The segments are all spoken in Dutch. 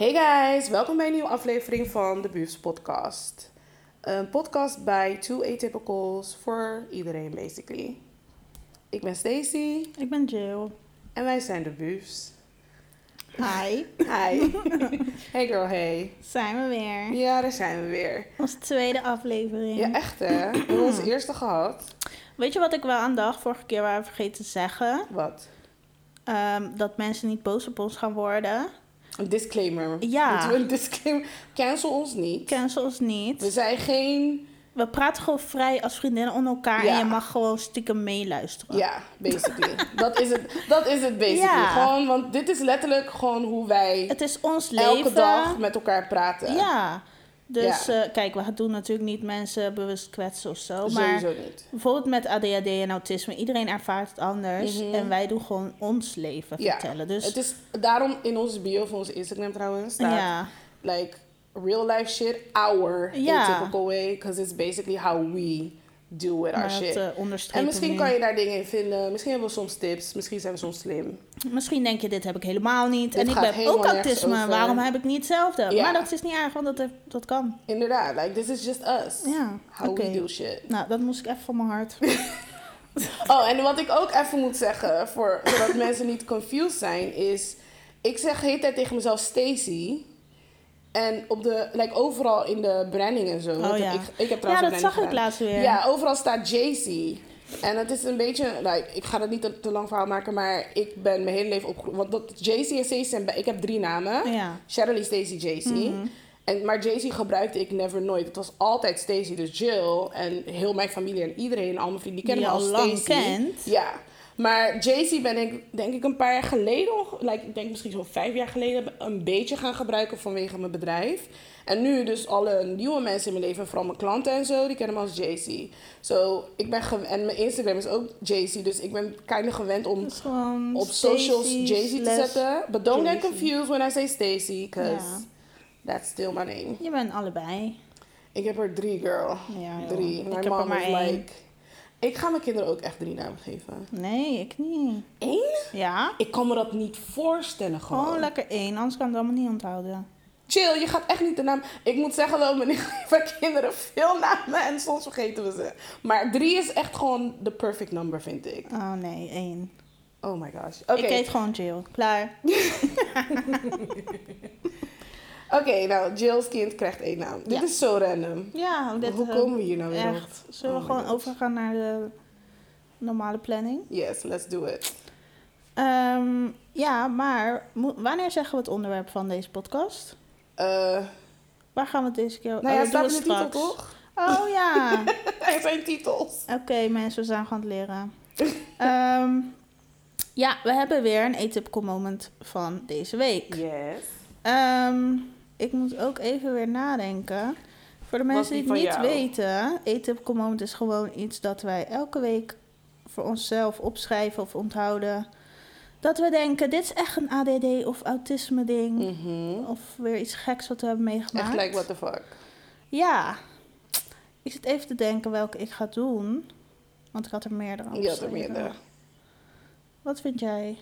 Hey guys, welkom bij een nieuwe aflevering van de Buurs Podcast. Een podcast bij Two Atypicals voor iedereen basically. Ik ben Stacy Ik ben Jill. en wij zijn de Buurs. Hi. Hi. hey girl, hey. Zijn we weer. Ja, daar zijn we weer. Onze tweede aflevering. Ja, echt hè. We hebben onze eerste gehad. Weet je wat ik wel aan dacht? Vorige keer waren we vergeten te zeggen. Wat? Ehm, dat mensen niet boos op ons gaan worden. Een disclaimer. Ja. Moeten we een disclaimer? Cancel ons niet. Cancel ons We niet. zijn geen... We praten gewoon vrij als vriendinnen onder elkaar. Ja. En je mag gewoon stiekem meeluisteren. Ja, basically. dat, is het, dat is het basically. Ja. Gewoon, want dit is letterlijk gewoon hoe wij Het is ons leven. elke dag met elkaar praten. Ja. Dus Ja. eh, kijk, we doen natuurlijk niet mensen bewust kwetsen of zo. Maar Sowieso niet. bijvoorbeeld met ADHD en autisme, iedereen ervaart het anders. Mhm. En wij doen gewoon ons leven Ja. vertellen. Dus Het is daarom in onze bio van onze Instagram trouwens staat ja. like real life shit our Ja. atypical way because it's basically how we deal with our Maar shit. dat eh, en misschien kan je daar dingen in vinden. Misschien hebben we soms tips. Misschien zijn we soms slim. Misschien denk je, dit heb ik helemaal niet. Dit en ik heb ook autisme. Waarom heb ik niet hetzelfde? Maar dat is niet erg, want dat, dat kan. Inderdaad, like this is just us. Ja, How we do shit. Nou, dat moest ik even van mijn hart. Oh, en wat ik ook even moet zeggen, voor, zodat mensen niet confused zijn, is... Ik zeg de hele tijd tegen mezelf Stacy. En op de, like overal in de branding en zo. Oh, ja. ik, ik heb ja, trouwens dat een zag ik laatst weer. Ja, overal staat JC. En het is een beetje, like, ik ga het niet te, te lang verhaal maken, maar ik ben mijn hele leven opgegroeid. Want dat, JC en Stacey zijn, bij- ik heb drie namen. Ja. Shirley, Stacey, JC. Mhm. En, maar JC gebruikte ik never nooit. Het was altijd Stacey. Dus Jill en heel mijn familie en iedereen, al mijn vrienden, die kennen Die me al lang Stacey. kent. Ja. Maar JC ben ik, denk ik, een paar jaar geleden, like, ik denk misschien zo'n vijf jaar geleden, een beetje gaan gebruiken vanwege mijn bedrijf. En nu dus alle nieuwe mensen in mijn leven, vooral mijn klanten en zo, die kennen me als. So, ik ben en mijn Instagram is ook JC, dus ik ben kind of gewend om op socials JC te zetten. But don't get confused when I say Stacy, because that's still my name. Je bent allebei. Ik heb er drie, girl. Ja. Drie. Ik My heb er mom is like... Ik ga mijn kinderen ook echt drie namen geven. Nee, ik niet. Eén? Ja? Ik kan me dat niet voorstellen gewoon. Gewoon lekker één, anders kan ik het allemaal niet onthouden. Chill, je gaat echt niet de naam... Ik moet zeggen dat mijn mijn kinderen veel namen en soms vergeten we ze. Maar drie is echt gewoon de perfect number, vind ik. Oh nee, één. Oh my gosh. Ik heet gewoon Jill. Klaar. Oké, nou, Jill's kind krijgt één naam. Dit Ja. is zo random. Ja, dit Hoe eh, komen we hier nou weer op? Echt. Zullen Oh we my gewoon overgaan naar de normale planning? Yes, let's do it. Ehm, ja, maar wanneer zeggen we het onderwerp van deze podcast? Eh Waar gaan we het deze keer nou ja, oh, staat dat in de titel toch? Oh ja. Er zijn titels. Oké, mensen, we zijn gaan het leren. Ehm, ja, we hebben weer een atypical moment van deze week. Yes. Ehm, ik moet ook even weer nadenken. Voor de mensen die die het niet jou? weten, atypical moment is gewoon iets dat wij elke week voor onszelf opschrijven of onthouden. Dat we denken, dit is echt een ADD of autisme ding. Mhm. Of weer iets geks wat we hebben meegemaakt. Echt like, what the fuck. Ja. Ik zit even te denken welke ik ga doen. Want ik had er meerdere Je had er meerdere. Wat vind jij?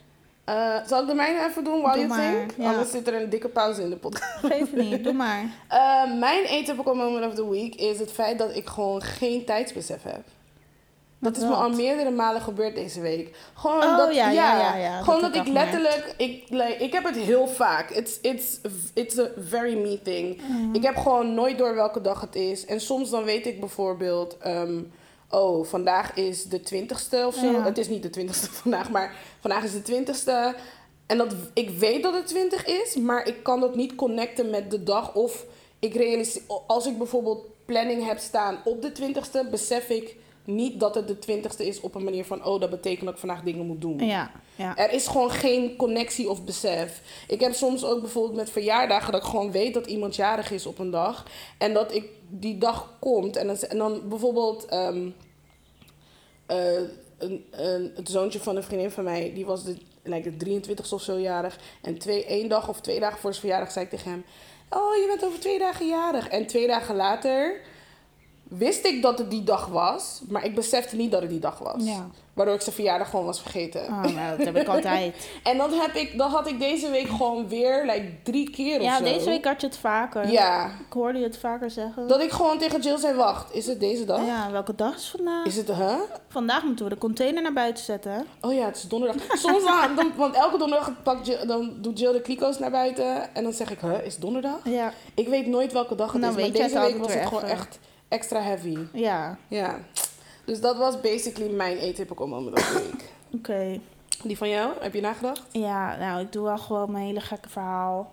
Eh, zal ik de mijne even doen while Doe you maar, think? ja. Anders zit er een dikke pauze in de podcast. Geef niet, doe maar. Eh, mijn atypical moment of the week is het feit dat ik gewoon geen tijdsbesef heb. Dat is me al meerdere malen gebeurd deze week. Gewoon Oh, dat, ja, ja, ja, Gewoon dat ik letterlijk, ik, like, ik heb het heel vaak. It's, it's, it's a very me thing. Mhm. Ik heb gewoon nooit door welke dag het is. En soms dan weet ik bijvoorbeeld, ehm, oh, vandaag is de 20ste of zo. Ja. Het is niet de 20ste vandaag, maar vandaag is de 20ste. En dat, ik weet dat het 20 is, maar ik kan dat niet connecten met de dag. Of ik realiseer, als ik bijvoorbeeld planning heb staan op de 20ste, besef ik niet dat het de 20ste is op een manier van, oh, dat betekent dat ik vandaag dingen moet doen. Ja, ja. Er is gewoon geen connectie of besef. Ik heb soms ook bijvoorbeeld met verjaardagen dat ik gewoon weet dat iemand jarig is op een dag. En dat ik die dag komt. En dan, en dan bijvoorbeeld ehm, eh, een, een, het zoontje van een vriendin van mij, die was de, like de 23 of zo jarig. En twee, één dag of twee dagen voor zijn verjaardag zei ik tegen hem... Oh, je bent over twee dagen jarig. En twee dagen later wist ik dat het die dag was, maar ik besefte niet dat het die dag was. Ja. Waardoor ik zijn verjaardag gewoon was vergeten. Oh, nou, dat heb ik altijd. En dan, heb ik, dan had ik deze week gewoon weer like, drie keer of Ja, zo. deze week had je het vaker. Ja. Ik hoorde je het vaker zeggen. Dat ik gewoon tegen Jill zei, wacht, is het deze dag? Ja, welke dag is vandaag? Is het, huh? Vandaag moeten we de container naar buiten zetten. Oh ja, het is donderdag. Soms dan, dan want elke donderdag pakt Jill, dan doet Jill de kliko's naar buiten. En dan zeg ik, huh, is het donderdag? Ja. Ik weet nooit welke dag het Dan is. Maar deze week was het gewoon echt extra heavy. Ja, Ja. Dus dat was basically mijn atypical moment of the week. oké. Die van jou? Heb je nagedacht? Ja, nou, ik doe wel gewoon mijn hele gekke verhaal.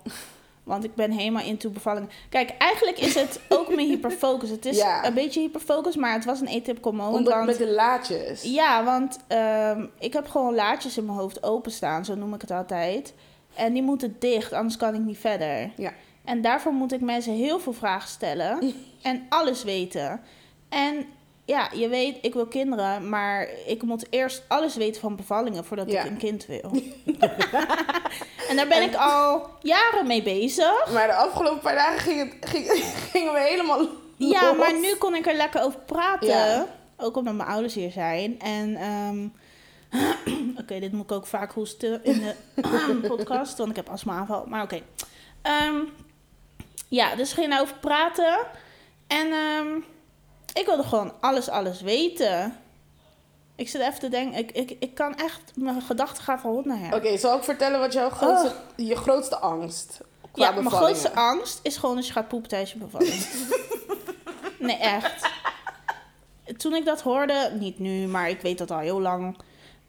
Want ik ben helemaal into bevallingen. Kijk, eigenlijk is het ook mijn hyperfocus. Het is Ja. een beetje hyperfocus, maar het was een atypical moment. Omdat want, met de laadjes. Ja, want ehm, ik heb gewoon laadjes in mijn hoofd openstaan, zo noem ik het altijd. En die moeten dicht, anders kan ik niet verder. Ja. En daarvoor moet ik mensen heel veel vragen stellen en alles weten. En ja, je weet, ik wil kinderen, maar ik moet eerst alles weten van bevallingen voordat Ja. ik een kind wil. en daar ben ik al jaren mee bezig. Maar de afgelopen paar dagen ging het, ging, gingen we helemaal Ja, maar nu kon ik er lekker over praten. Ja. Ook omdat mijn ouders hier zijn. En ehm, oké, dit moet ik ook vaak hoesten in de podcast, want ik heb astma-aanval. Maar oké. Ehm, ja, dus ging over praten. En ehm, ik wilde gewoon alles, alles weten. Ik zit even te denken, ik, ik, ik kan echt, mijn gedachten gaan van hond naar her. Oké, zal ik vertellen wat jouw grootste, je grootste angst qua Ja, mijn grootste angst is gewoon dat je gaat poepen tijdens je bevalling. nee, echt. Toen ik dat hoorde, niet nu, maar ik weet dat al heel lang,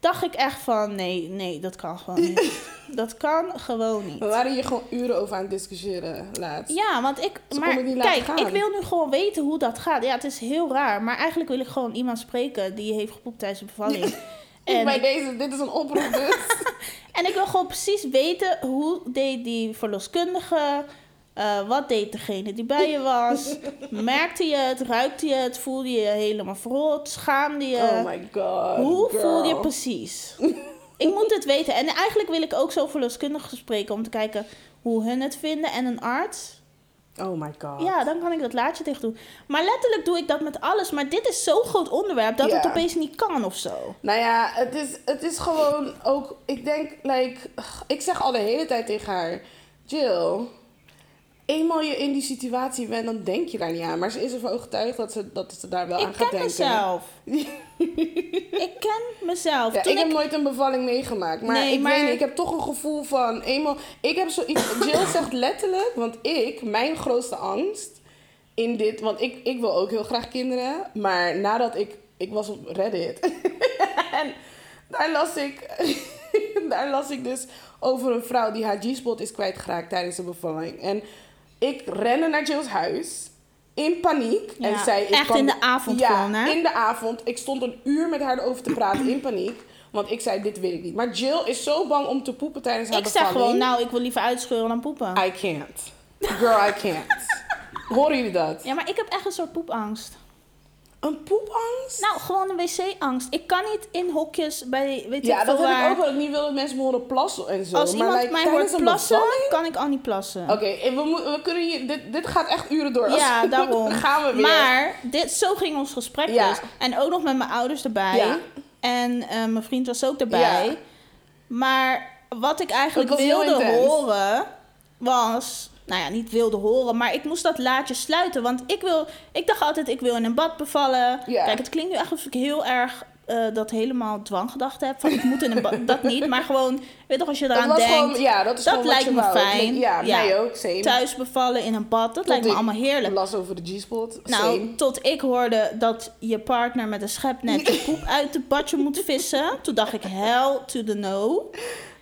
dacht ik echt van nee, nee, dat kan gewoon niet. dat kan gewoon niet. We waren hier gewoon uren over aan het discussiëren laatst. Ja, want ik, maar kijk, gaan. ik wil nu gewoon weten hoe dat gaat. Ja, het is heel raar, maar eigenlijk wil ik gewoon iemand spreken die heeft gepoept tijdens de bevalling. En- Bij deze, dit is een oproep dus. En ik wil gewoon precies weten hoe deed die verloskundige. Eh, wat deed degene die bij je was? Merkte je het? Ruikte je het? Voelde je je helemaal verrot? Schaamde je? oh my god. hoe girl. voel je precies? ik moet het weten. En eigenlijk wil ik ook zo verloskundigen spreken om te kijken hoe hun het vinden. En een arts. Oh my god. Ja, dan kan ik dat laadje dicht doen. Maar letterlijk doe ik dat met alles. Maar dit is zo'n groot onderwerp dat het opeens niet kan of zo. Nou ja, het is, het is gewoon ook... Ik denk, like... Ik zeg al de hele tijd tegen haar... Jill, eenmaal je in die situatie bent, dan denk je daar niet aan. Maar ze is ervan overtuigd dat ze, dat ze daar wel aan ik gaat ken denken. mezelf. ik ken mezelf. Ja, Toen ik heb nooit een bevalling meegemaakt. Maar, Nee, ik maar- weet niet, ik heb toch een gevoel van... Eenmaal, ik heb zoiets... Jill zegt letterlijk... Want ik, mijn grootste angst in dit... Want ik, ik wil ook heel graag kinderen. Maar nadat ik... Ik was op Reddit. en daar las ik... daar las ik dus over een vrouw die haar G-spot is kwijtgeraakt tijdens de bevalling. En ik rende naar Jill's huis... In paniek. en zei, ik echt kan- in de avond ja, gewoon, hè? in de avond. Ik stond een uur met haar erover te praten in paniek. Want ik zei, dit wil ik niet. Maar Jill is zo bang om te poepen tijdens haar Ik zeg bevalling. gewoon, nou, ik wil liever uitscheuren dan poepen. I can't. Girl, I can't. Horen jullie dat? Ja, maar ik heb echt een soort poepangst. Een poepangst? Nou, gewoon een wc-angst. Ik kan niet in hokjes bij, weet ja, ik dat heb ik ook wel. Ik niet wil dat mensen me horen plassen en zo. Als maar iemand mij hoort plassen, kan ik al niet plassen. Oké, we, we kunnen hier... Dit, dit gaat echt uren door. Als- Ja, daarom. Dan gaan we weer. Maar dit, zo ging ons gesprek Ja. dus. En ook nog met mijn ouders erbij. Ja. En eh, mijn vriend was ook erbij. Ja. Maar wat ik eigenlijk wilde horen was... Nou ja, niet wilde horen, maar ik moest dat laadje sluiten. Want ik, wil, ik dacht altijd, ik wil in een bad bevallen. Kijk, het klinkt nu echt alsof ik heel erg eh, dat helemaal dwanggedacht heb. Van ik moet in een bad. dat niet, maar gewoon... Weet toch, als je eraan denkt... gewoon... Ja, dat is dat lijkt me wou. Fijn. Ja, Ja. mij ook. Same. Thuis bevallen in een bad, dat Tot lijkt me allemaal heerlijk. las over de G-spot. Nou, tot ik hoorde dat je partner met een schepnet je poep uit het badje moet vissen. Toen dacht ik, hell to the no.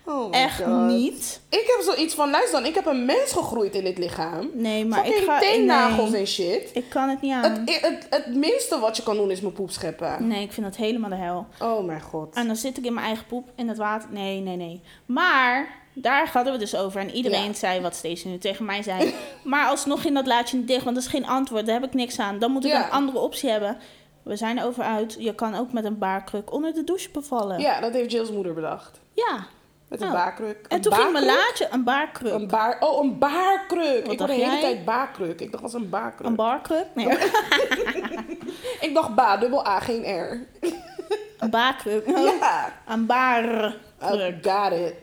Oh Echt God. niet. Ik heb zoiets van, luister dan, ik heb een mens gegroeid in dit lichaam. Nee, maar ik ga... teennagels nee, en shit. ik kan het niet Het, aan. het, het minste wat je kan doen is mijn poep scheppen. Nee, ik vind dat helemaal de hel. Oh mijn god. En dan zit ik in mijn eigen poep in het water. Nee, nee, nee. Maar daar hadden we dus over. En iedereen Ja. zei wat Stacey nu tegen mij zei. maar alsnog in dat laatje niet dicht, want dat is geen antwoord. Daar heb ik niks aan. Dan moet ik Ja. een andere optie hebben. We zijn erover uit. Je kan ook met een baarkruk onder de douche bevallen. Ja, dat heeft Jill's moeder bedacht. Ja. Met een Oh. baarkruk. En toen ging mijn laadje een baarkruk. Een baar... Oh, een baarkruk. Wat ik dacht de hele jij? tijd baarkruk. Ik dacht als een baarkruk. Een baarkruk? Nee, ik dacht ba, dubbel A, geen R. een baarkruk. Ja. Een baarkruk. I got it.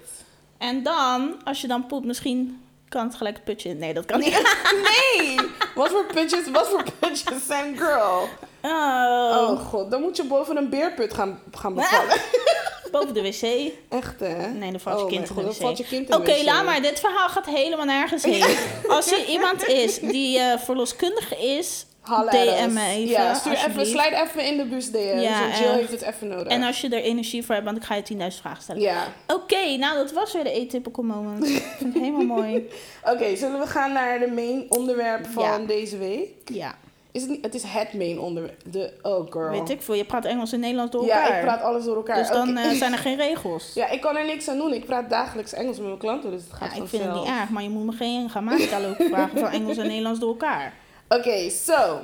En dan, als je dan poept, misschien kan het gelijk het putje in. Nee, dat kan niet. Nee! Wat voor putjes, wat voor putjes zijn girl? Oh, Oh god, dan moet je boven een beerput gaan, gaan bevallen. boven de wc. Echt hè? Nee, dan valt je Oh kind in de wc. Oké, laat maar. Dit verhaal gaat helemaal nergens heen. Als er iemand is die eh verloskundige is, DM me even, Ja, stuur even, slijt even in de bus DM. Ja, Jill heeft het even nodig. en als je er energie voor hebt, want ik ga je 10.000 vragen stellen. Ja. Oké, nou dat was weer de atypical moment. Ik vind het helemaal mooi. Oké, zullen we gaan naar de main onderwerp van Ja. deze week? Ja, Is het, niet, het is het main onderwerp. De, oh girl. weet ik veel. Je praat Engels en Nederlands door Ja, elkaar. ik praat alles door elkaar. dus dan eh, zijn er geen regels. Ja, ik kan er niks aan doen. Ik praat dagelijks Engels met mijn klanten, dus het gaat Ja, ik vanzelf. vind het niet erg, maar je moet me geen grammatica lopen vragen van Engels en Nederlands door elkaar. Oké, zo.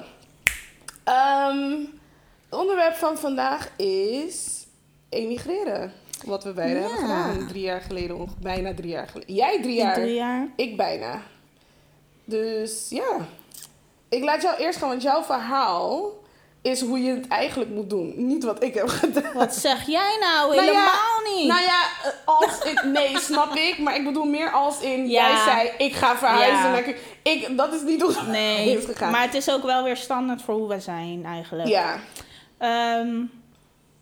Ehm, het onderwerp van vandaag is emigreren. Wat we beiden Ja. hebben gedaan. Drie jaar geleden, bijna drie jaar geleden. Jij drie jaar, drie jaar. ik bijna. Dus ja. Ik laat jou eerst gaan, want jouw verhaal is hoe je het eigenlijk moet doen. Niet wat ik heb gedaan. Wat zeg jij nou? Nou ja, Helemaal niet. Nou ja, als ik... Nee, snap ik. Maar ik bedoel meer als in... Ja. Jij zei, ik ga verhuizen. Ja. Ik, dat is niet hoe het nee, is gegaan. maar het is ook wel weer standaard voor hoe wij zijn eigenlijk. Ja. Ehm,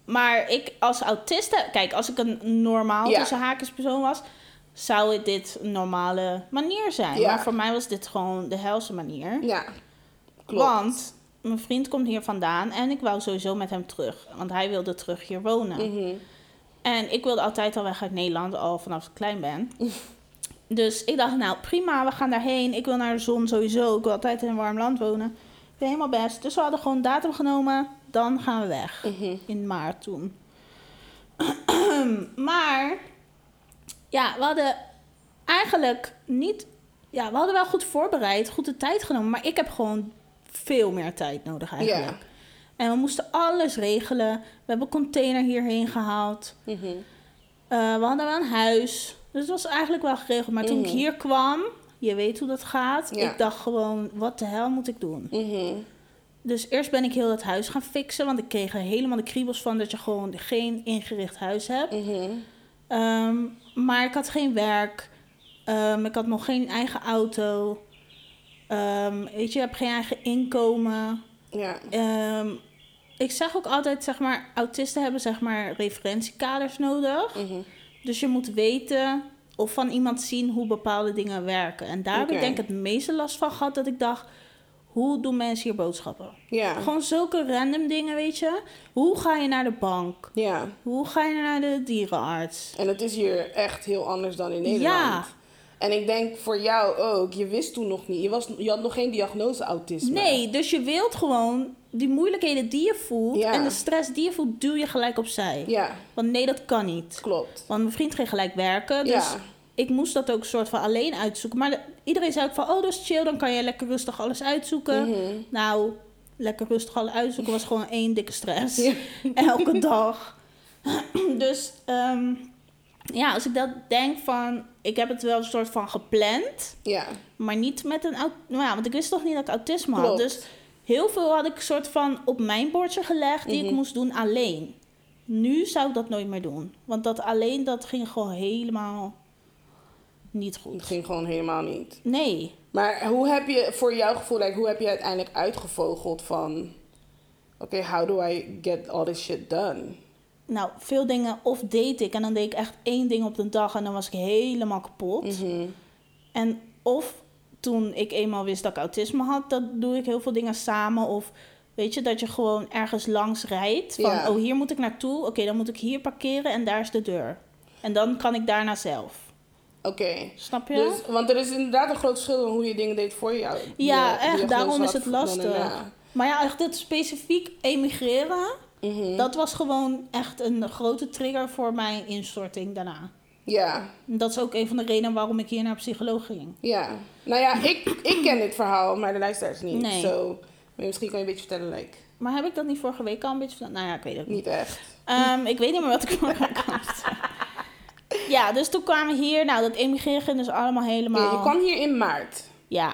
maar ik als autiste, kijk, als ik een normaal tussen haakjes persoon was, zou het dit een normale manier zijn. Ja. Maar voor mij was dit gewoon de helse manier. Ja. Klopt. Want mijn vriend komt hier vandaan en ik wou sowieso met hem terug. Want hij wilde terug hier wonen. Mhm. En ik wilde altijd al weg uit Nederland, al vanaf ik klein ben. Dus ik dacht, nou prima, we gaan daarheen. Ik wil naar de zon sowieso. Ik wil altijd in een warm land wonen. Ik ben helemaal best. Dus we hadden gewoon datum genomen. Dan gaan we weg. Mhm. In maart toen. maar, ja, we hadden eigenlijk niet... Ja, we hadden wel goed voorbereid, goed de tijd genomen. Maar ik heb gewoon veel meer tijd nodig eigenlijk. Ja. En we moesten alles regelen. We hebben een container hierheen gehaald. Mhm. Eh, we hadden wel een huis. Dus het was eigenlijk wel geregeld. Maar toen ik Mhm. hier kwam, je weet hoe dat gaat. Ja. Ik dacht gewoon, wat de hel moet ik doen? Mhm. Dus eerst ben ik heel het huis gaan fixen. Want ik kreeg er helemaal de kriebels van dat je gewoon geen ingericht huis hebt. Ehm, maar ik had geen werk. Ehm, ik had nog geen eigen auto. Ehm, weet je, je hebt geen eigen inkomen. Ja. Ehm, ik zeg ook altijd, zeg maar, autisten hebben zeg maar referentiekaders nodig. Mhm. Dus je moet weten of van iemand zien hoe bepaalde dingen werken. En daar heb ik denk ik het meeste last van gehad dat ik dacht, hoe doen mensen hier boodschappen? Ja. Gewoon zulke random dingen, weet je. Hoe ga je naar de bank? Ja. Hoe ga je naar de dierenarts? En het is hier echt heel anders dan in Nederland. Ja. En ik denk voor jou ook, je wist toen nog niet, je, was, je had nog geen diagnose autisme. Nee, dus je wilt gewoon die moeilijkheden die je voelt Ja. en de stress die je voelt, duw je gelijk opzij. Ja, Want nee, dat kan niet. klopt. Want mijn vriend ging gelijk werken. Dus Ja. ik moest dat ook soort van alleen uitzoeken. Maar de- iedereen zei ook van, oh, dat is chill. Dan kan je lekker rustig alles uitzoeken. Mhm. Nou, lekker rustig alles uitzoeken was gewoon één dikke stress. Elke dag. dus ehm, ja, als ik dat denk van... Ik heb het wel een soort van gepland. Ja. Maar niet met een... Nou ja, want ik wist toch niet dat ik autisme had. Klopt. Dus heel veel had ik een soort van op mijn bordje gelegd... die ik Mhm. moest doen alleen. Nu zou ik dat nooit meer doen. Want dat alleen, dat ging gewoon helemaal niet Het goed. ging gewoon helemaal niet. Nee. Maar hoe heb je, voor jouw gevoel, like, hoe heb je uiteindelijk uitgevogeld van... Oké, how do I get all this shit done? Nou, veel dingen of deed ik en dan deed ik echt één ding op de dag en dan was ik helemaal kapot. Mhm. En of toen ik eenmaal wist dat ik autisme had, dat doe ik heel veel dingen samen. Of weet je, dat je gewoon ergens langs rijdt. Van, Ja. oh, hier moet ik naartoe. Oké, dan moet ik hier parkeren en daar is de deur. En dan kan ik daarna zelf. Oké. Snap je? Dus, want er is inderdaad een groot verschil in hoe je dingen deed voor jou. ja, echt. Daarom is het lastig. Maar ja, echt dit specifiek emigreren, Mhm. dat was gewoon echt een grote trigger voor mijn instorting daarna. Ja, dat is ook een van de redenen waarom ik hier naar psycholoog ging. ja. Nou ja, ik, ik ken dit verhaal, maar de luisteraars niet. Nee. So, misschien kan je een beetje vertellen, like, Maar heb ik dat niet vorige week al een beetje verteld? Nou ja, ik weet het niet. niet echt. Ehm, ik weet niet meer wat ik vorige week. Ja, dus toen kwamen we hier. Nou, dat emigreren ging dus allemaal helemaal... Ja, je kwam hier in maart. Ja,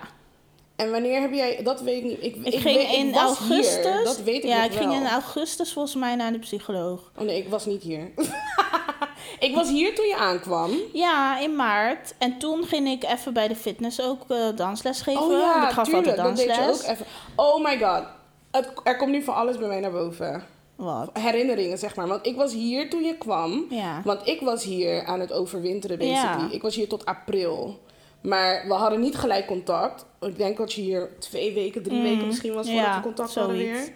En wanneer heb jij... Dat weet ik niet. Ik, ik, ging weet, in augustus... Hier. Dat weet ik Ja, ik ging in augustus volgens mij naar de psycholoog. Oh nee, ik was niet hier. ik was hier toen je aankwam. Ja, in maart. En toen ging ik even bij de fitness ook eh, dansles geven. Oh Want ja, ik gaf tuurlijk. altijd Dat deed je ook even. Oh my god. Het, er komt nu van alles bij mij naar boven. Wat? Herinneringen, zeg maar. Want ik was hier toen je kwam. Ja. Want ik was hier aan het overwinteren, basically. Ja. Ik was hier tot april. Maar we hadden niet gelijk contact. Ik denk dat je hier twee weken, drie Mm, weken misschien was voordat ja, we contact hadden weer.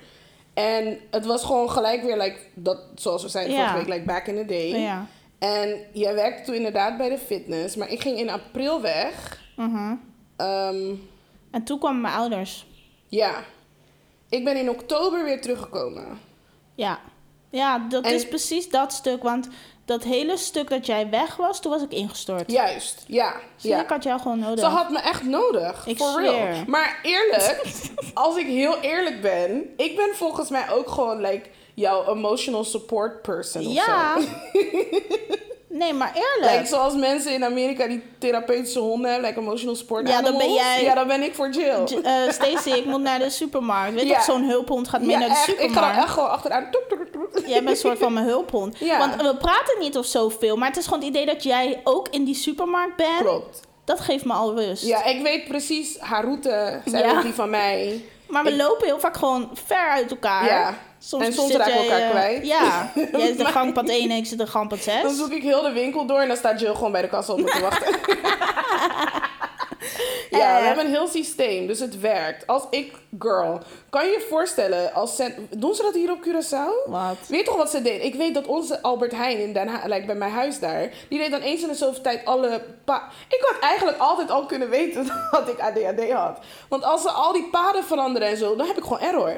En het was gewoon gelijk weer, like, dat, zoals we zeiden vorige week, like back in the day. Ja. En jij werkte toen inderdaad bij de fitness. Maar ik ging in april weg. Mhm. Ehm, En toen kwamen mijn ouders. ja. Ik ben in oktober weer teruggekomen. Ja. Ja, dat En- is precies dat stuk. Want dat hele stuk dat jij weg was, toen was ik ingestort. Juist, ja. Ja. ik had jou gewoon nodig. Ze had me echt nodig. Ik for real. Maar eerlijk, als ik heel eerlijk ben, ik ben volgens mij ook gewoon like jouw emotional support person. Of Ja. Zo. Nee, maar eerlijk. Like, zoals mensen in Amerika die therapeutische honden hebben, like emotional support Ja, dan ben jij- Ja, dan ben ik voor Jill. J- eh, Stacey, ik moet naar de supermarkt. Weet je, Ja. zo'n hulphond gaat mee ja, naar de echt. Ik ga supermarkt. dan echt gewoon achteraan. Toek. Jij bent een soort van mijn hulphond. Ja. Want we praten niet of zoveel, maar het is gewoon het idee dat jij ook in die supermarkt bent. Klopt. Dat geeft me al rust. Ja, ik weet precies haar route. Zij weet die van mij. Maar we Ik- lopen heel vaak gewoon ver uit elkaar. Ja. En soms raken we elkaar eh, kwijt. Ja. Jij zit Maar- gangpad 1 en ik zit in gangpad 6. Dan zoek ik heel de winkel door en dan staat Jill gewoon bij de kassa op me te wachten. ja, we Eh. hebben een heel systeem, dus het werkt. Als ik, girl, kan je je voorstellen, als doen ze dat hier op Curaçao? Wat? Weet toch wat ze deed? Ik weet dat onze Albert Heijn in Den Haag, like bij mijn huis daar, die deed dan eens in de zoveel tijd alle pa- Ik had eigenlijk altijd al kunnen weten dat ik ADHD had. Want als ze al die paden veranderen en zo, dan heb ik gewoon error.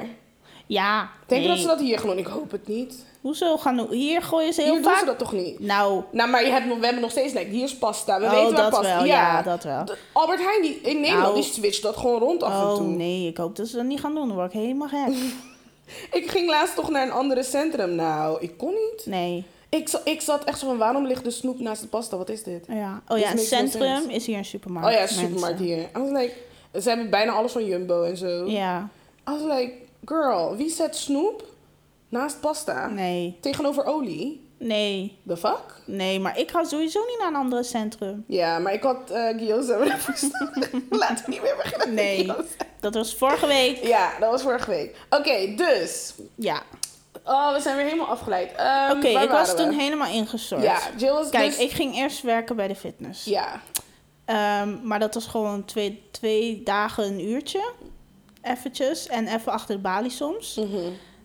Ja. Denk je nee. dat ze dat hier gewoon? Ik hoop het niet. Hoezo gaan. Hier gooien ze heel Hier doen vaak... ze dat toch niet? Nou, Nou, maar je hebt, we hebben nog steeds, like, hier is pasta. We oh, weten waar pasta wel. Ja. dat wel. Albert Heijn die, in Nederland Nou. die switcht dat gewoon rond af en Oh toe. nee, ik hoop dat ze dat niet gaan doen. Dan word ik helemaal gek. Ik ging laatst toch naar een andere centrum. Nou, ik kon niet. Nee. Ik, za- ik zat echt zo van, waarom ligt de snoep naast de pasta? Wat is dit? Ja. Oh ja, een centrum is hier een supermarkt. Oh ja, mensen. supermarkt hier. I was like, ze hebben bijna alles van Jumbo en zo. Ja. I was like, girl, wie zet snoep naast pasta? Nee. Tegenover olie? Nee. The fuck? Nee, maar ik ga sowieso niet naar een andere centrum. Ja, maar ik had uh, gyoza voorstellen. Laten we niet meer beginnen. Nee. Dat was vorige week. Ja, dat was vorige week. Oké, dus. Ja. Oh, we zijn weer helemaal afgeleid. Ehm, Oké, ik was toen helemaal ingestort. Ja, Jill was Kijk, dus... ik ging eerst werken bij de fitness. Ja. Ehm, maar dat was gewoon twee, twee dagen een uurtje. Eventjes. En even achter de balie soms. Mhm.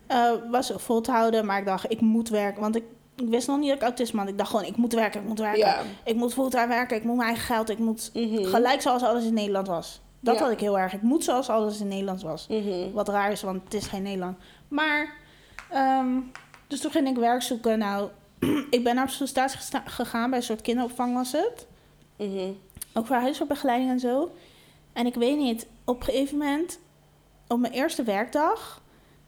Eh, was vol te houden, maar ik dacht, ik moet werken. Want ik, ik wist nog niet dat ik autisme had. Ik dacht gewoon, ik moet werken, ik moet werken. Ja. Ik moet fulltime werken, ik moet mijn eigen geld. Ik moet Mhm. gelijk zoals alles in Nederland was. Dat Ja. had ik heel erg. Ik moet zoals alles in Nederland was. Mhm. Wat raar is, want het is geen Nederland. Maar, ehm, dus toen ging ik werk zoeken. Nou, ik ben naar sollicitatie gegaan bij een soort kinderopvang was het. Mhm. Ook voor huiswerkbegeleiding en zo. En ik weet niet, op een gegeven moment, op mijn eerste werkdag,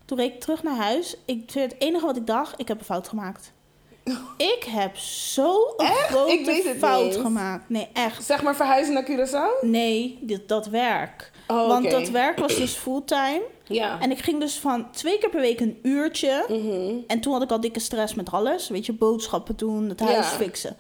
toen reed ik terug naar huis. Ik, het enige wat ik dacht, ik heb een fout gemaakt. Ik heb zo een Echt? grote Ik weet het fout gemaakt. Nee, echt. Zeg maar verhuizen naar Curaçao? Nee, dit, dat werk. Oh, Want dat werk was dus fulltime. Ja. En ik ging dus van twee keer per week een uurtje. Mhm. En toen had ik al dikke stress met alles. Weet je, boodschappen doen, het Ja. huis fixen.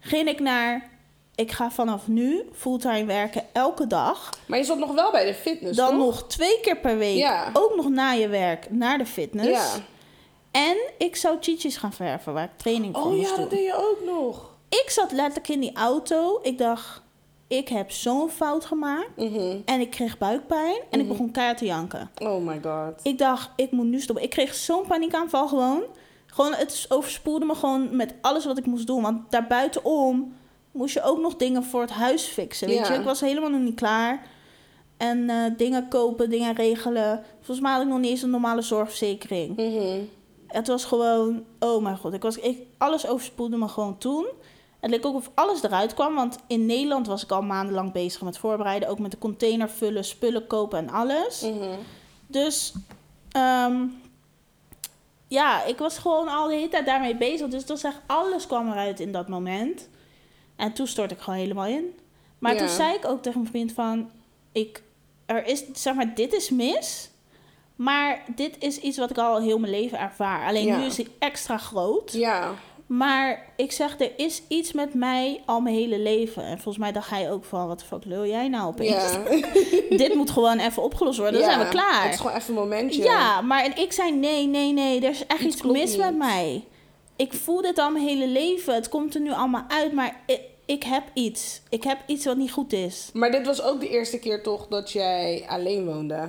Ging ik naar, ik ga vanaf nu fulltime werken elke dag. Maar je zat nog wel bij de fitness, Dan toch? nog twee keer per week, Ja. ook nog na je werk, naar de fitness. Ja. En ik zou chichis gaan verven, waar ik training voor Oh moest ja, doen. dat deed je ook nog. Ik zat letterlijk in die auto. Ik dacht, ik heb zo'n fout gemaakt. Mhm. En ik kreeg buikpijn. En ik begon keihard te janken. Oh my god. Ik dacht, ik moet nu stoppen. Ik kreeg zo'n paniekaanval gewoon. Gewoon, het overspoelde me gewoon met alles wat ik moest doen. Want daarbuitenom moest je ook nog dingen voor het huis fixen. Weet Ja. je, ik was helemaal nog niet klaar. En eh, dingen kopen, dingen regelen. Volgens mij had ik nog niet eens een normale zorgverzekering. Mhm. Het was gewoon, oh mijn god. Ik was, ik, alles overspoelde me gewoon toen. Het leek ook of alles eruit kwam. Want in Nederland was ik al maandenlang bezig met voorbereiden. Ook met de container vullen, spullen kopen en alles. Mhm. Dus ehm, ja, ik was gewoon al de hele tijd daarmee bezig. Dus dat echt alles kwam eruit in dat moment. En toen stort ik gewoon helemaal in. Maar Ja. toen zei ik ook tegen mijn vriend van... Ik, er is, zeg maar, dit is mis. Maar dit is iets wat ik al heel mijn leven ervaar. Alleen Ja. nu is hij extra groot. Ja, Maar ik zeg, er is iets met mij al mijn hele leven. En volgens mij dacht hij ook van... Wat de fuck lul jij nou opeens? ja. dit moet gewoon even opgelost worden. Dan Ja, zijn we klaar. Het is gewoon even een momentje. Ja, maar en ik zei nee, nee, nee, er is echt Iets mis niet. met mij. Ik voel dit al mijn hele leven. Het komt er nu allemaal uit, maar ik, ik heb iets. Ik heb iets wat niet goed is. Maar dit was ook de eerste keer toch dat jij alleen woonde?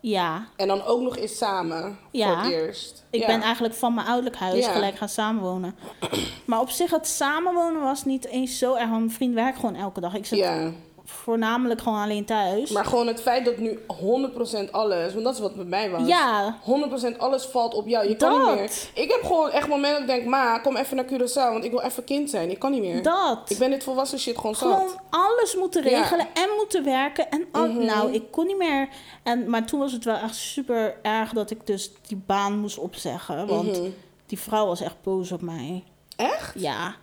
Ja, En dan ook nog eens samen Ja. voor het eerst. ik Ja. ben eigenlijk van mijn ouderlijk huis Ja. gelijk gaan samenwonen. Maar op zich, het samenwonen was niet eens zo erg. Want mijn vriend werkt gewoon elke dag. Ik voornamelijk gewoon alleen thuis. maar gewoon het feit dat nu 100% alles, want dat is wat met mij was. ja, 100% alles valt op jou. Je kan niet meer. Ik heb gewoon echt momenten dat ik denk, ma, kom even naar Curaçao, want ik wil even kind zijn. Ik kan niet meer. dat. Ik ben dit volwassen shit gewoon zat. gewoon alles moeten Ja. regelen en moeten werken. En al, Mhm. nou, ik kon niet meer. En, maar toen was het wel echt super erg dat ik dus die baan moest opzeggen. Want Mhm. die vrouw was echt boos op mij. Echt? Ja.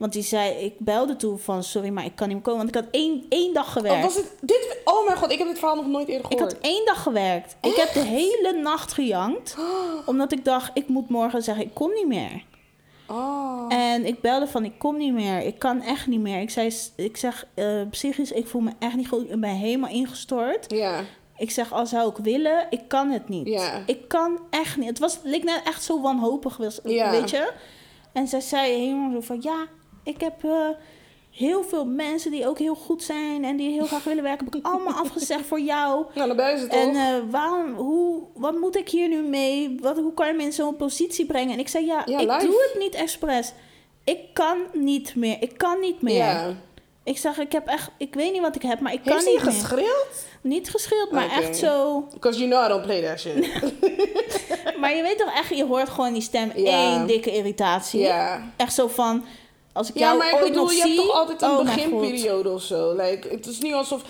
Want die zei, ik belde toen van, sorry, maar ik kan niet meer komen. Want ik had één, één dag gewerkt. Oh, was het dit? Oh mijn god, ik heb dit verhaal nog nooit eerder Ik gehoord. had één dag gewerkt. Ik heb de hele nacht gejankt. Omdat ik dacht, ik moet morgen zeggen, ik kom niet meer. Oh. En ik belde van, ik kom niet meer. Ik kan echt niet meer. Ik, zei, ik zeg, eh, psychisch, ik voel me echt niet goed. Ik ben helemaal ingestort. Ja. Ik zeg, al zou ik willen, ik kan het niet. Ja. Ik kan echt niet. Het was, leek net echt zo wanhopig, was- Ja. weet je. En zij zei helemaal zo van, ja, ik heb eh, heel veel mensen die ook heel goed zijn... en die heel graag willen werken, heb ik allemaal afgezegd voor jou. Nou, dan ben je ze toch? En eh, waarom, hoe, wat moet ik hier nu mee? Wat, hoe kan je me in zo'n positie brengen? En ik zei, ja, Ja, ik live. doe het niet expres. Ik kan niet meer. Ik kan niet meer. Ja. Ik zeg, ik heb echt, ik weet niet wat ik heb, maar ik Heeft kan niet meer. geschreeuwd? Niet geschild, maar echt zo. Because you know I don't play that shit. Maar je weet toch echt, je hoort gewoon die stem één dikke irritatie. Ja. Echt zo van, als ik Ja, maar ik bedoel, je zie. hebt toch altijd een oh beginperiode of zo. Like, het is niet alsof...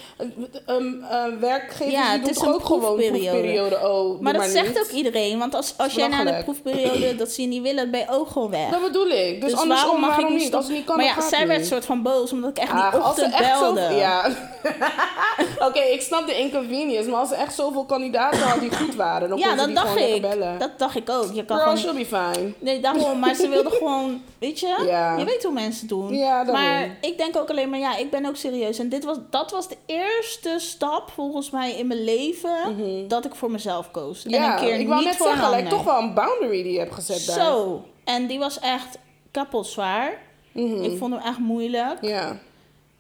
Um, werkgevers Ja, die het doen is toch een ook gewoon proefperiode. proefperiode. Oh, Maar dat zegt niet. ook iedereen, want als, als jij na de proefperiode dat ze je niet willen, ben je ook gewoon weg. Dat bedoel ik. Dus, Dus andersom, waarom mag ik waarom niet niet? Als het niet kan, maar ja, zij werd niet. soort van boos omdat ik echt Ah, ze ochtend echt zo- belde. Ja. Oké, ik snap de inconvenience. Maar als ze echt zoveel kandidaten hadden die goed waren... dan Ja, dat die dacht ik. bellen. Dat dacht ik ook. Je kan Girl, gewoon... she'll be fine. Nee, daarom. Maar ze wilde gewoon... Weet je? Ja. Je weet hoe mensen doen. Ja, maar ik denk ook alleen maar... Ja, ik ben ook serieus. En dit was, dat was de eerste stap volgens mij in mijn leven... dat ik voor mezelf koos. en Mhm. Ja, een keer ik wou niet net voor zeggen, toch wel een boundary die je hebt gezet daar. Zo. En die was echt kapot zwaar. Mhm. Ik vond hem echt moeilijk. Ja.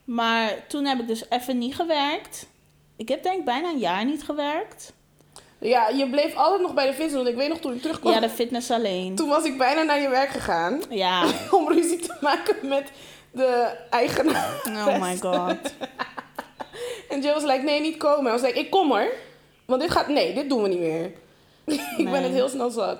Maar toen heb ik dus even niet gewerkt. Ik heb denk ik bijna een jaar niet gewerkt. Ja, je bleef altijd nog bij de vis. Want ik weet nog toen ik terugkwam... Ja, de fitness alleen. Toen was ik bijna naar je werk gegaan. Ja. Om ruzie te maken met de eigenaar. Oh my god. En Joe was like, nee, niet komen. I was like, ik kom er. Want dit gaat... Nee, dit doen we niet meer. ik ben het heel snel zat.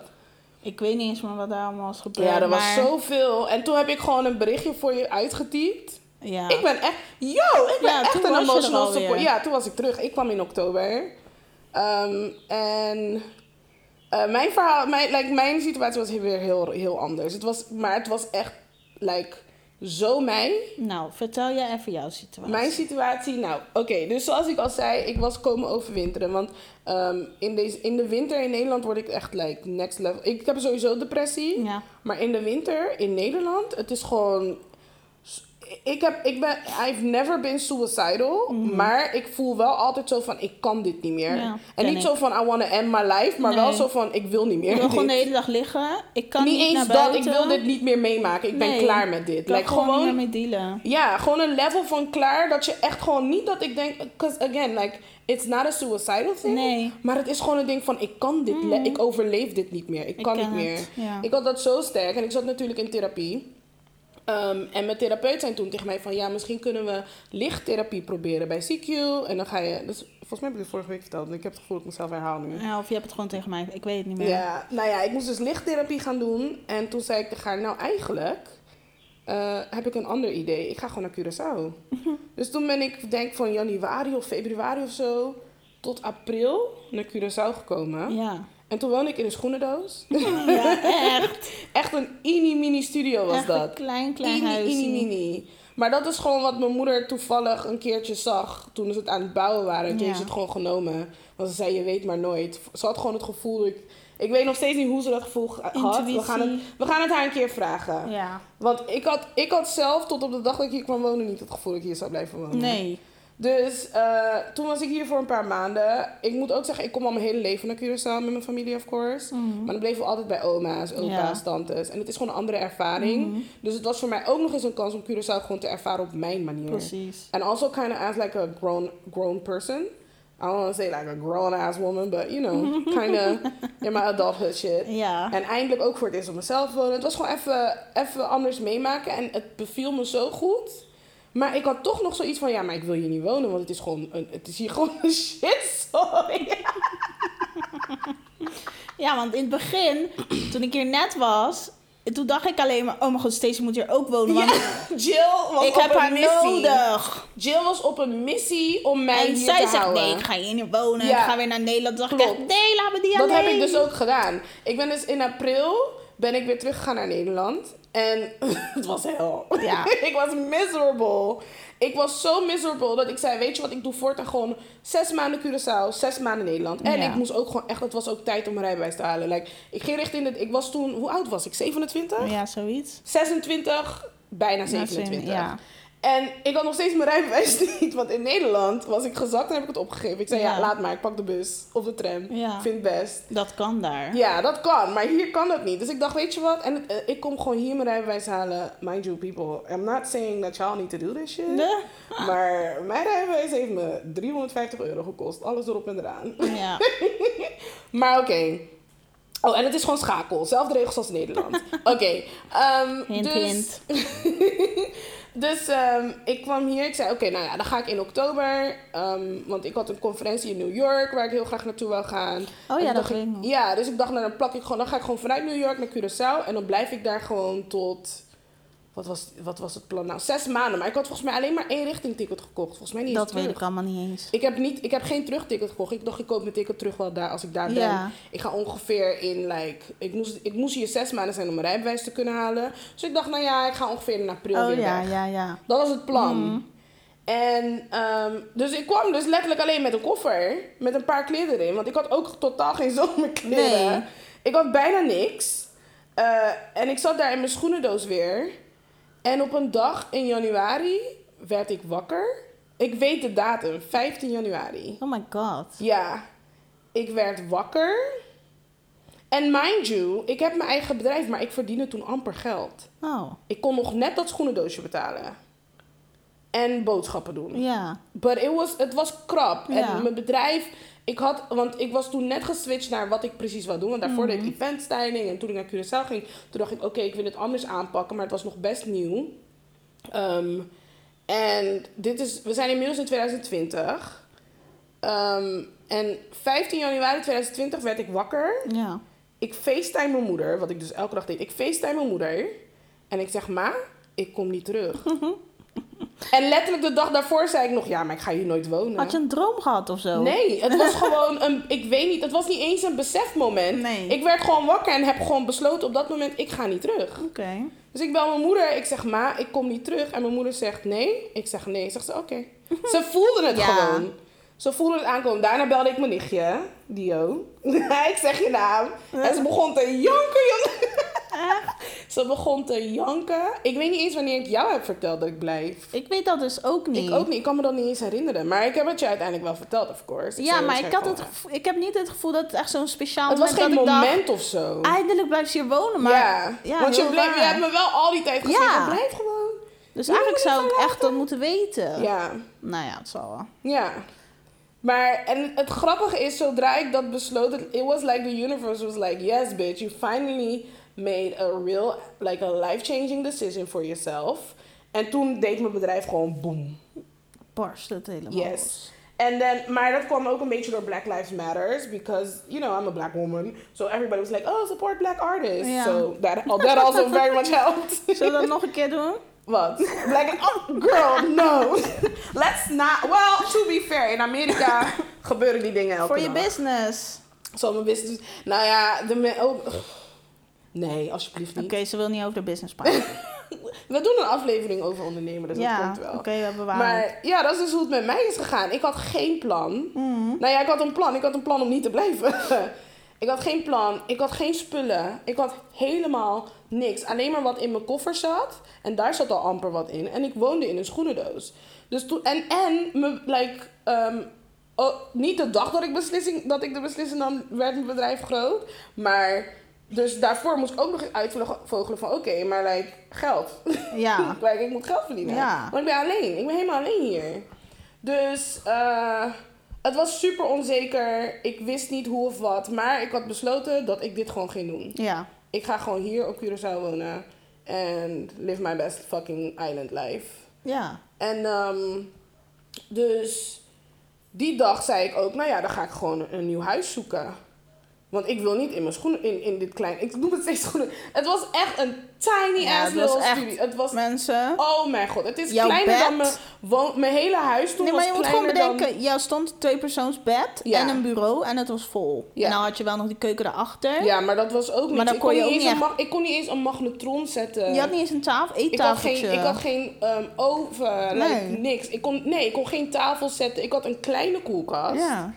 Ik weet niet eens meer wat daar allemaal is gebeurd. Ja, er was zoveel. En toen heb ik gewoon een berichtje voor je uitgetypt. Ja. Ik ben echt... Yo, ik ben Ja, echt een was emotional support. Ja, toen was ik terug. Ik kwam in oktober. Ehm, en... eh, mijn verhaal... Mijn, like, mijn situatie was weer heel, heel anders. Het was, maar het was echt... Like, zo mij. Nou, vertel jij even jouw situatie. Mijn situatie, nou, oké. dus zoals ik al zei, ik was komen overwinteren. Want ehm, in, deze, in de winter in Nederland word ik echt like next level. Ik heb sowieso depressie. Ja. Maar in de winter in Nederland, het is gewoon. Ik heb, ik ben, I've never been suicidal, maar ik voel wel altijd zo van, ik kan dit niet meer. Mhm. Ja, en niet ik. zo van, I want to end my life, maar wel zo van, ik wil niet meer Ik wil gewoon de hele dag liggen. Ik kan niet niet, eens naar dat, ik wil dit niet meer meemaken. Ik ben klaar met dit. Ik Like, gewoon, gewoon niet meer mee dealen. ja, gewoon een level van klaar dat je echt gewoon niet dat ik denk, because again, like it's not a suicidal thing, Nee. Mhm. maar het is gewoon een ding van ik kan dit, le- ik overleef dit niet meer, ik Ik kan niet meer. ja. Ik had dat zo sterk en ik zat natuurlijk in therapie. Ehm, en mijn therapeut zei toen tegen mij van ja, misschien kunnen we lichttherapie proberen bij CQ. En dan ga je, dus, volgens mij heb ik het vorige week verteld, en ik heb het gevoel dat ik mezelf herhaal nu. Ja, of je hebt het gewoon tegen mij. Ik weet het niet meer. Ja, nou ja, ik moest dus lichttherapie gaan doen. En toen zei ik tegen haar, nou eigenlijk eh, heb ik een ander idee. Ik ga gewoon naar Curaçao. dus toen ben ik, denk van januari of februari of zo, tot april naar Curaçao gekomen. Ja. En toen woonde ik in een schoenendoos. Ja, echt. Echt een mini-mini studio was echt dat. een klein, klein huisje. mini, mini. Maar dat is gewoon wat mijn moeder toevallig een keertje zag toen ze het aan het bouwen waren. En toen Ja. heeft ze het gewoon genomen. Want ze zei, je weet maar nooit. Ze had gewoon het gevoel, ik, ik weet nog steeds niet hoe ze dat gevoel ge- had. We gaan, het, we gaan het haar een keer vragen. Ja. Want ik had, ik had zelf tot op de dag dat ik hier kwam wonen niet het gevoel dat ik hier zou blijven wonen. Nee. Dus eh, toen was ik hier voor een paar maanden. Ik moet ook zeggen, ik kom al mijn hele leven naar Curaçao met mijn familie, of course. Mhm. Maar dan bleven we altijd bij oma's, opa's, Ja. tantes. En het is gewoon een andere ervaring. Mhm. Dus het was voor mij ook nog eens een kans om Curaçao gewoon te ervaren op mijn manier. Precies. And also kind of as like a grown, grown person. I don't want to say like a grown ass woman, but you know, kind of in my adulthood shit. Ja. En eindelijk ook voor het eerst op mezelf wonen. Het was gewoon even, even anders meemaken. En het beviel me zo goed. Maar ik had toch nog zoiets van... Ja, maar ik wil hier niet wonen. Want het is, gewoon een, het is hier gewoon een shit. Sorry. Ja, want in het begin, toen ik hier net was, toen dacht ik alleen maar, oh mijn god, Stacey moet hier ook wonen. Want Jill was ik op heb een haar missie. nodig. Jill was op een missie om mij En hier zij te zegt, houden. nee, ik ga hier niet wonen. Ja. Ik ga weer naar Nederland. Toen dacht ik echt, nee, laat me die Dat alleen. heb ik dus ook gedaan. Ik ben dus in april ben ik weer teruggegaan naar Nederland. En het was hel. Ja. ik was miserable. Ik was zo miserable dat ik zei, weet je wat, ik doe voortaan gewoon zes maanden Curaçao, zes maanden Nederland. En Ja. ik moest ook gewoon echt, het was ook tijd om mijn rijbewijs te halen. Like, ik ging richting de, ik was toen, hoe oud was ik? 27? Ja, zoiets. 26, bijna Ja, 27. Ja. En ik had nog steeds mijn rijbewijs niet. Want in Nederland was ik gezakt en heb ik het opgegeven. Ik zei, ja, Ja. laat maar, ik pak de bus of de tram. Ja. Ik vind het best. Dat kan daar. Ja, dat kan. Maar hier kan dat niet. Dus ik dacht, weet je wat? En eh, ik kom gewoon hier mijn rijbewijs halen. Mind you, people. I'm not saying that y'all need to do this shit. De? Maar mijn rijbewijs heeft me 350 euro gekost. Alles erop en eraan. Ja. Maar oké. Oh, en het is gewoon schakel. Zelfde regels als Nederland. Oké. ehm, Hint, dus, hint. Dus ehm, ik kwam hier. Ik zei, oké, nou ja, dan ga ik in oktober. ehm, want ik had een conferentie in New York waar ik heel graag naartoe wil gaan. Oh ja, dat nog. Ja, dus ik dacht, nou dan plak ik gewoon, dan ga ik gewoon vanuit New York naar Curaçao. En dan blijf ik daar gewoon tot, wat was, wat was het plan? Nou, zes maanden. Maar ik had volgens mij alleen maar één richting ticket gekocht. Volgens mij niet eens Dat weet ik allemaal niet eens. Ik heb, niet, ik heb geen terugticket gekocht. Ik dacht, ik koop mijn ticket terug wel daar als ik daar ben. Ja. Ik ga ongeveer in, like... Ik moest, ik moest hier zes maanden zijn om mijn rijbewijs te kunnen halen. Dus ik dacht, nou ja, ik ga ongeveer in april Oh weer ja, weg. ja, ja. Dat was het plan. Mhm. En ehm, dus ik kwam dus letterlijk alleen met een koffer. Met een paar kleren erin. Want ik had ook totaal geen zomerkleren. Nee. Ik had bijna niks. Eh, en ik zat daar in mijn schoenendoos weer. En op een dag in januari werd ik wakker. Ik weet de datum, 15 januari. Oh my god. Ja, ik werd wakker. En mind you, ik heb mijn eigen bedrijf, maar ik verdiende toen amper geld. Oh, Ik kon nog net dat schoenendoosje betalen. En boodschappen doen. ja. But it was, het was krap. En mijn bedrijf, ik had, want ik was toen net geswitcht naar wat ik precies wou doen. Want daarvoor Mhm. deed ik eventstyling. En toen ik naar Curaçao ging, toen dacht ik, oké, ik wil het anders aanpakken. Maar het was nog best nieuw. Ehm, en dit is, we zijn inmiddels in 2020. Ehm, en 15 januari 2020 werd ik wakker. Ja. Ik facetime mijn moeder, wat ik dus elke dag deed. Ik facetime mijn moeder. En ik zeg, ma, ik kom niet terug. En letterlijk de dag daarvoor zei ik nog, ja, maar ik ga hier nooit wonen. Had je een droom gehad of zo? Nee, het was gewoon een, ik weet niet, het was niet eens een besefmoment. Nee. Ik werd gewoon wakker en heb gewoon besloten op dat moment, ik ga niet terug. Oké. Dus ik bel mijn moeder, ik zeg, ma, ik kom niet terug. En mijn moeder zegt, nee. Ik zeg, nee. Zegt ze, oké. Ze voelde het Ja. gewoon. Ze voelde het aankomen. Daarna belde ik mijn nichtje, Dio. ik zeg je naam. En ze begon te janken, jongen. Ze begon te janken. Ik weet niet eens wanneer ik jou heb verteld dat ik blijf. Ik weet dat dus ook niet. Ik ook niet. Ik kan me dat niet eens herinneren. Maar ik heb het je uiteindelijk wel verteld, of course. Ja, maar ik, had het gevoel, ik heb niet het gevoel dat het echt zo'n speciaal al. Het was moment geen moment of zo. eindelijk blijf je hier wonen. Maar ja. ja, Want je, bleef, je hebt me wel al die tijd gezegd, Ja. blijf gewoon. Dus eigenlijk zou ik echt dat moeten weten. Ja. Nou ja, het zal wel. Ja. Maar, en het grappige is, zodra ik dat besloot, it was like the universe was like, yes bitch, you finally made a real, like a life-changing decision for yourself. En toen deed mijn bedrijf gewoon boom. Barst het helemaal. Yes. En then, maar dat kwam ook een beetje door Black Lives Matters, because, you know, I'm a black woman. So everybody was like, oh, support black artists. Ja. So that, that also very much helped. Zullen we dat nog een keer doen? Wat? Black, oh, girl, no. Let's not. Well, to be fair, in Amerika gebeuren die dingen elke Voor je business. Zal mijn business... Nou ja, de... me- Oh, nee, alsjeblieft niet. Oké, ze wil niet over de business praten. We doen een aflevering over ondernemen, dus dat ja, komt wel. oké, we bewaren. Maar ja, dat is dus hoe het met mij is gegaan. Ik had geen plan. Mhm. Nou ja, ik had een plan. Ik had een plan om niet te blijven. ik had geen plan. Ik had geen spullen. Ik had helemaal niks. Alleen maar wat in mijn koffer zat. En daar zat al amper wat in. En ik woonde in een schoenendoos. Dus toen, en, en, me, like, oh, niet de dag dat ik, beslissing, dat ik de beslissing nam, werd mijn bedrijf groot. Maar, dus daarvoor moest ik ook nog uitvogelen van, oké, maar like, geld. Ja. like, ik moet geld verdienen. Ja. Want ik ben alleen. Ik ben helemaal alleen hier. Dus eh, het was super onzeker. Ik wist niet hoe of wat. Maar ik had besloten dat ik dit gewoon ging doen. Ja. Ik ga gewoon hier op Curaçao wonen. En live my best fucking island life. Ja. En ehm, dus die dag zei ik ook, nou ja, dan ga ik gewoon een nieuw huis zoeken. Want ik wil niet in mijn schoenen, in, in dit klein, ik noem het steeds schoenen. Het was echt een tiny Ja, ass little studio. Het was, Mensen. oh mijn god, het is Jouw kleiner bed? dan mijn, woon, mijn hele huis toen Nee, maar was je moet gewoon bedenken, dan- jou stond een tweepersoonsbed Ja. en een bureau en het was vol. Ja. En dan had je wel nog die keuken daarachter. Ja, maar dat was ook niet. Maar dan ik, kon je niet ook eens niet een echt- mag- ik kon niet eens een magnetron zetten. Je had niet eens een tafel, ik had eettafeltje. geen, ik had geen oven, Nee. niks. Ik kon, nee, ik kon geen tafel zetten. Ik had een kleine koelkast. Ja.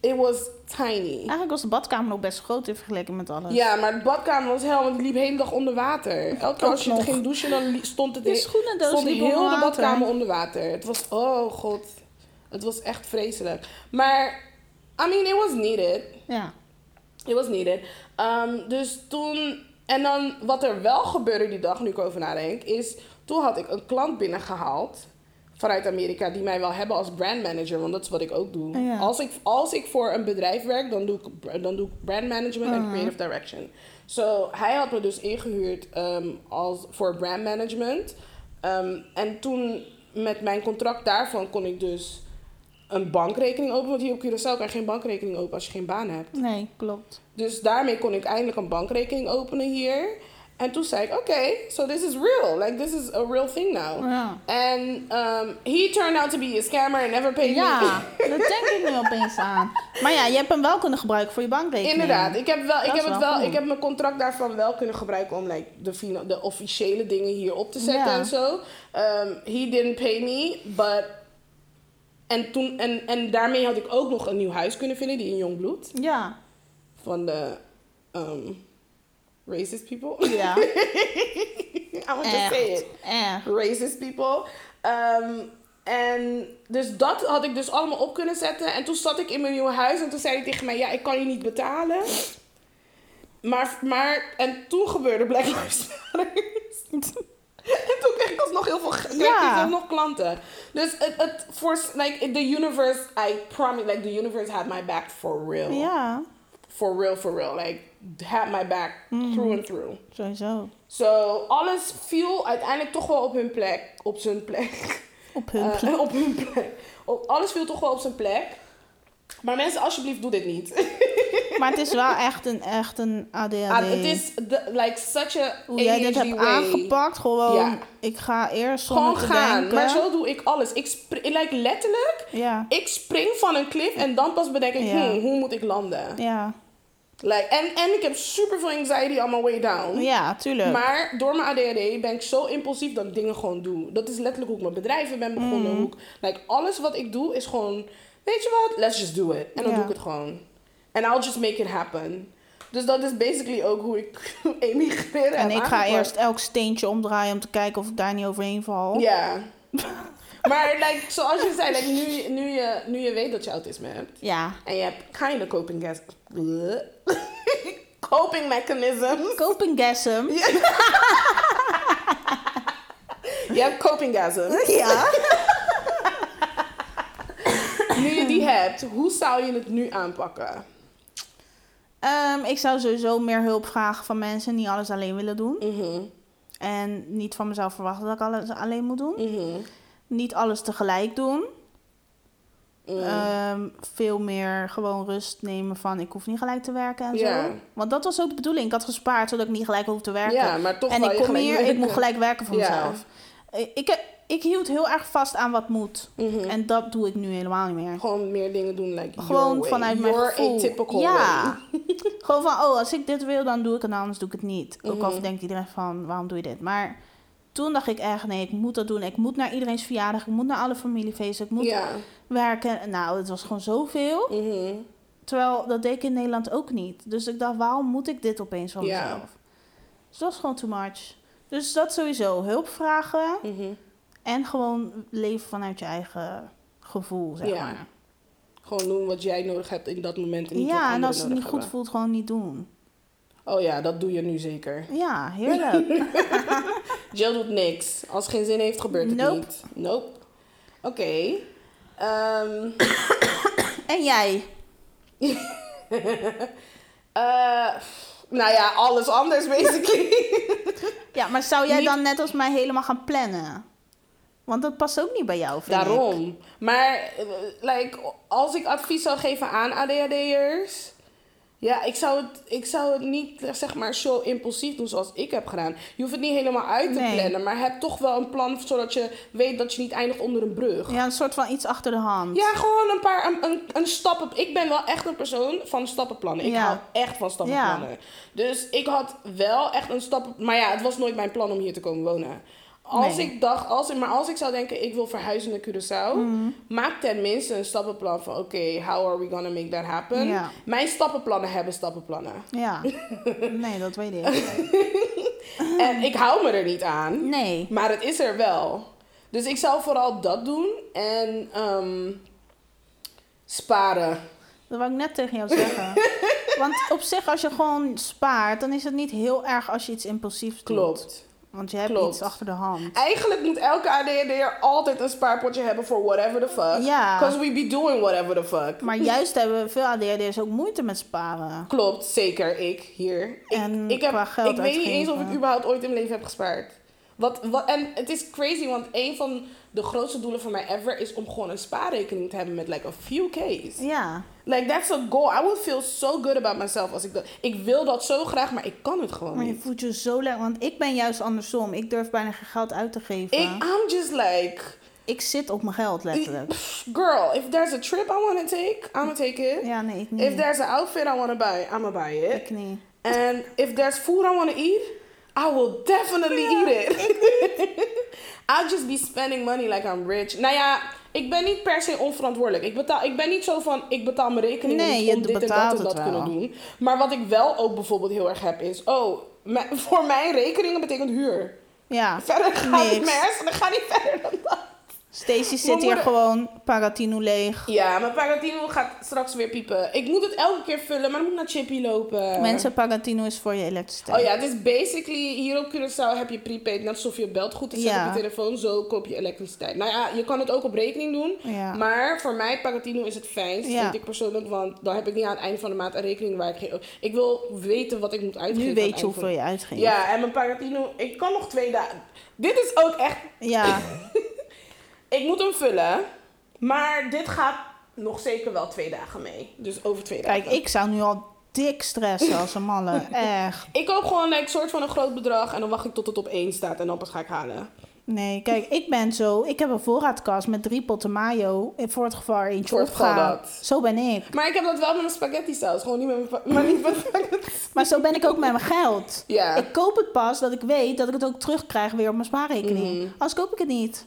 It was tiny. Eigenlijk was de badkamer nog best groot in vergelijking met alles. Ja, maar de badkamer was hel, want die liep de hele dag onder water. Elke keer Ook als je nog. ging douchen, dan stond het schoenendoos stond heel de water. badkamer onder water. Het was, oh god, het was echt vreselijk. Maar, I mean, it was needed. Ja. It was needed. Um, dus toen, en dan wat er wel gebeurde die dag, nu ik over nadenk, is toen had ik een klant binnengehaald vanuit Amerika die mij wel hebben als brandmanager, want dat is wat ik ook doe. Ja. Als, ik, als ik voor een bedrijf werk, dan doe ik, dan doe ik brand management en Mhm. creative direction. So, hij had me dus ingehuurd um, als, voor brand management. Um, en toen met mijn contract daarvan kon ik dus een bankrekening openen. Want hier op Curaçao kan je geen bankrekening openen als je geen baan hebt. Nee, klopt. Dus daarmee kon ik eindelijk een bankrekening openen hier. En toen zei ik, oké, so this is real. Like, this is a real thing now. Ja. En um, he turned out to be a scammer and never paid Ja, me. dat denk ik nu opeens aan. Maar ja, je hebt hem wel kunnen gebruiken voor je bankrekening. Inderdaad, ik heb, wel, ik, heb het wel ik heb mijn contract daarvan wel kunnen gebruiken om like, de, de officiële dingen hier op te zetten Ja. en zo. Um, he didn't pay me, but... En, toen, en, en daarmee had ik ook nog een nieuw huis kunnen vinden, die in Jongbloed. Ja. Van de um, racist people. Ja. I want to say it. Echt. racist people. Ehm, en dus dat had ik dus allemaal op kunnen zetten. En toen zat ik in mijn nieuwe huis en toen zei hij tegen mij: Ja, ik kan je niet betalen. Maar, maar en toen gebeurde Black Lives Matter. en toen kreeg ik alsnog heel veel, kreeg Ja. ik alsnog klanten. Dus het, het for, like, the universe, I promise, like, the universe had my back for real. Ja, For real, for real. Like, had my back through and through. sowieso. So, alles viel uiteindelijk toch wel op hun plek. Op zijn plek. Op hun Eh, plek. op hun plek. Op, alles viel toch wel op zijn plek. Maar mensen, alsjeblieft, doe dit niet. Maar het is wel echt een, echt een ADHD. Ah, Het is de, like such a Hoe jij dit hebt aangepakt, gewoon, Ja. ik ga eerst Gewoon gaan. denken. Maar zo doe ik alles. Ik like, letterlijk, Ja, ik spring van een klif en dan pas bedenk ik, Ja. hmm, hoe moet ik landen? ja, Like, en, en ik heb super veel anxiety on my way down. ja, tuurlijk. Maar door mijn ADHD ben ik zo impulsief dat ik dingen gewoon doe. Dat is letterlijk hoe ik mijn bedrijven ben begonnen. Mm. Hoe ik, like, alles wat ik doe is gewoon, weet je wat, let's just do it. En dan doe ik het gewoon. And I'll just make it happen. Dus dat is basically ook hoe ik emigreren en ik ga eerst elk steentje omdraaien om te kijken of ik daar niet overheen val. Ja. maar like, zoals je zei, like, nu, je- nu, je, nu je weet dat je autisme hebt. Ja. En je hebt kind of coping, gas- coping mechanisms. Copengasm. Je hebt copingasms. Ja. Nu je die hebt, hoe zou je het nu aanpakken? Ehm, ik zou sowieso meer hulp vragen van mensen die alles alleen willen doen. Mhm, En niet van mezelf verwachten dat ik alles alleen moet doen. mhm, Niet alles tegelijk doen. mhm. Ehm, veel meer gewoon rust nemen van ik hoef niet gelijk te werken en zo. Want dat was ook de bedoeling. Ik had gespaard zodat ik niet gelijk hoef te werken. ja, maar toch en ik kom hier, ik moet gelijk werken voor mezelf. Eh, Ik heb, ik hield heel erg vast aan wat moet. Mhm. En dat doe ik nu helemaal niet meer. Gewoon meer dingen doen, like Gewoon your vanuit mijn Your gevoel. atypical ja. way. Gewoon van, oh, als ik dit wil, dan doe ik het en anders doe ik het niet. Ook al Mhm. denkt iedereen van, waarom doe je dit? Maar toen dacht ik echt, nee, ik moet dat doen. Ik moet naar iedereen's verjaardag. Ik moet naar alle familiefeesten. Ik moet Ja. werken. Nou, het was gewoon zoveel. Mhm. Terwijl, dat deed ik in Nederland ook niet. Dus ik dacht, waarom moet ik dit opeens van Ja. mezelf? Dus dat was gewoon too much. Dus dat sowieso. Hulp vragen. Mhm. En gewoon leven vanuit je eigen gevoel, zeg Ja. maar. Gewoon doen wat jij nodig hebt in dat moment. En niet Ja, en als het niet goed voelt, gewoon niet doen. Oh ja, dat doe je nu zeker. Ja, heerlijk. Jill doet niks. Als het geen zin heeft, gebeurt het Nope. niet. Nope. Oké. Ehm, en jij? eh, nou ja, alles anders basically. Ja, maar zou jij Niet- dan net als mij helemaal gaan plannen? Want dat past ook niet bij jou, vind ik. Daarom. Maar, eh, like, als ik advies zou geven aan ADHD'ers... Ja, ik zou, het, ik zou het niet, zeg maar, zo impulsief doen zoals ik heb gedaan. Je hoeft het niet helemaal uit te Nee. plannen, maar heb toch wel een plan zodat je weet dat je niet eindigt onder een brug. Ja, een soort van iets achter de hand. Ja, gewoon een paar, een, een, een stappen. Ik ben wel echt een persoon van stappenplannen. Ik Ja. hou echt van stappenplannen. Dus ik had wel echt een stappen... Maar ja, het was nooit mijn plan om hier te komen wonen. Als Nee. ik dacht, als maar als ik zou denken, ik wil verhuizen naar Curaçao, Mhm. maak tenminste een stappenplan van, oké, how are we gonna make that happen? Ja. Mijn stappenplannen hebben stappenplannen. Ja. Nee, dat weet ik. En ik hou me er niet aan, Nee. maar het is er wel. Dus ik zou vooral dat doen en ehm, sparen. Dat wou ik net tegen jou zeggen. Want op zich, als je gewoon spaart, dan is het niet heel erg als je iets impulsiefs doet. Klopt. Want je hebt Klopt. iets achter de hand. Eigenlijk moet elke ADHD'er altijd een spaarpotje hebben voor whatever the fuck. Ja. Because we be doing whatever the fuck. Maar juist hebben veel ADHD'ers ook moeite met sparen. Klopt, zeker. Ik hier. En ik, heb, geld ik weet niet eens of ik überhaupt ooit in mijn leven heb gespaard. Wat, wat, en het is crazy, want een van de grootste doelen van mij ever is om gewoon een spaarrekening te hebben met like a few K's. Ja. Like that's a goal. I would feel so good about myself als ik dat. Ik wil dat zo graag, maar ik kan het gewoon Maar je niet. voelt je zo lekker. Want ik ben juist andersom. Ik durf bijna geen geld uit te geven. Ik, Ik, I'm just like, zit op mijn geld, letterlijk. girl, if there's a trip I want to take, I'm gonna take it. Ja, nee, ik If niet. there's an outfit I want to buy, I'm gonna buy it. Ik niet. And if there's food I want to eat, I will definitely eat it. I'll just be spending money like I'm rich. Nou ja, ik ben niet per se onverantwoordelijk. Ik, betaal, ik ben niet zo van, ik betaal mijn rekeningen Nee, niet je om dit en dat en dat wel. kunnen doen. Maar wat ik wel ook bijvoorbeeld heel erg heb is, oh, voor mijn rekeningen betekent huur. Ja. Verder gaat het Niks. mijn hersenen gaan niet verder dan dat. Stacey zit hier gewoon Paratino leeg. Ja, mijn Pagatino gaat straks weer piepen. Ik moet het elke keer vullen, maar dan moet naar Chippy lopen. Mensen, Paratino is voor je elektriciteit. Oh ja, het is basically, hier op Curaçao heb je prepaid, net alsof je belt goed Ja. op je telefoon, zo koop je elektriciteit. Nou ja, je kan het ook op rekening doen, Ja. maar voor mij, Pagatino is het fijnst, Ja. vind ik persoonlijk, want dan heb ik niet aan het einde van de maand een rekening waar ik geen... Ik wil weten wat ik moet uitgeven. nu weet je hoeveel van- je uitgeeft. Ja, en mijn Pagatino, ik kan nog twee dagen... Dit is ook echt, Ja. ik moet hem vullen, maar dit gaat nog zeker wel twee dagen mee. Dus over twee dagen. Kijk, ik zou nu al dik stressen als een malle. Echt. Ik koop gewoon een soort van een groot bedrag en dan wacht ik tot het op één staat en dan pas ga ik halen. Nee, kijk, ik ben zo... Ik heb een voorraadkast met drie potten mayo. Voor het geval eentje Voor opgaat. Zo ben ik. Maar ik heb dat wel met mijn spaghetti saus, gewoon niet met mijn, maar niet met spaghetti. Maar zo ben ik ook met mijn geld. Ja. Ik koop het pas dat ik weet dat ik het ook terugkrijg weer op mijn spaarrekening. Mhm. Anders koop ik het niet.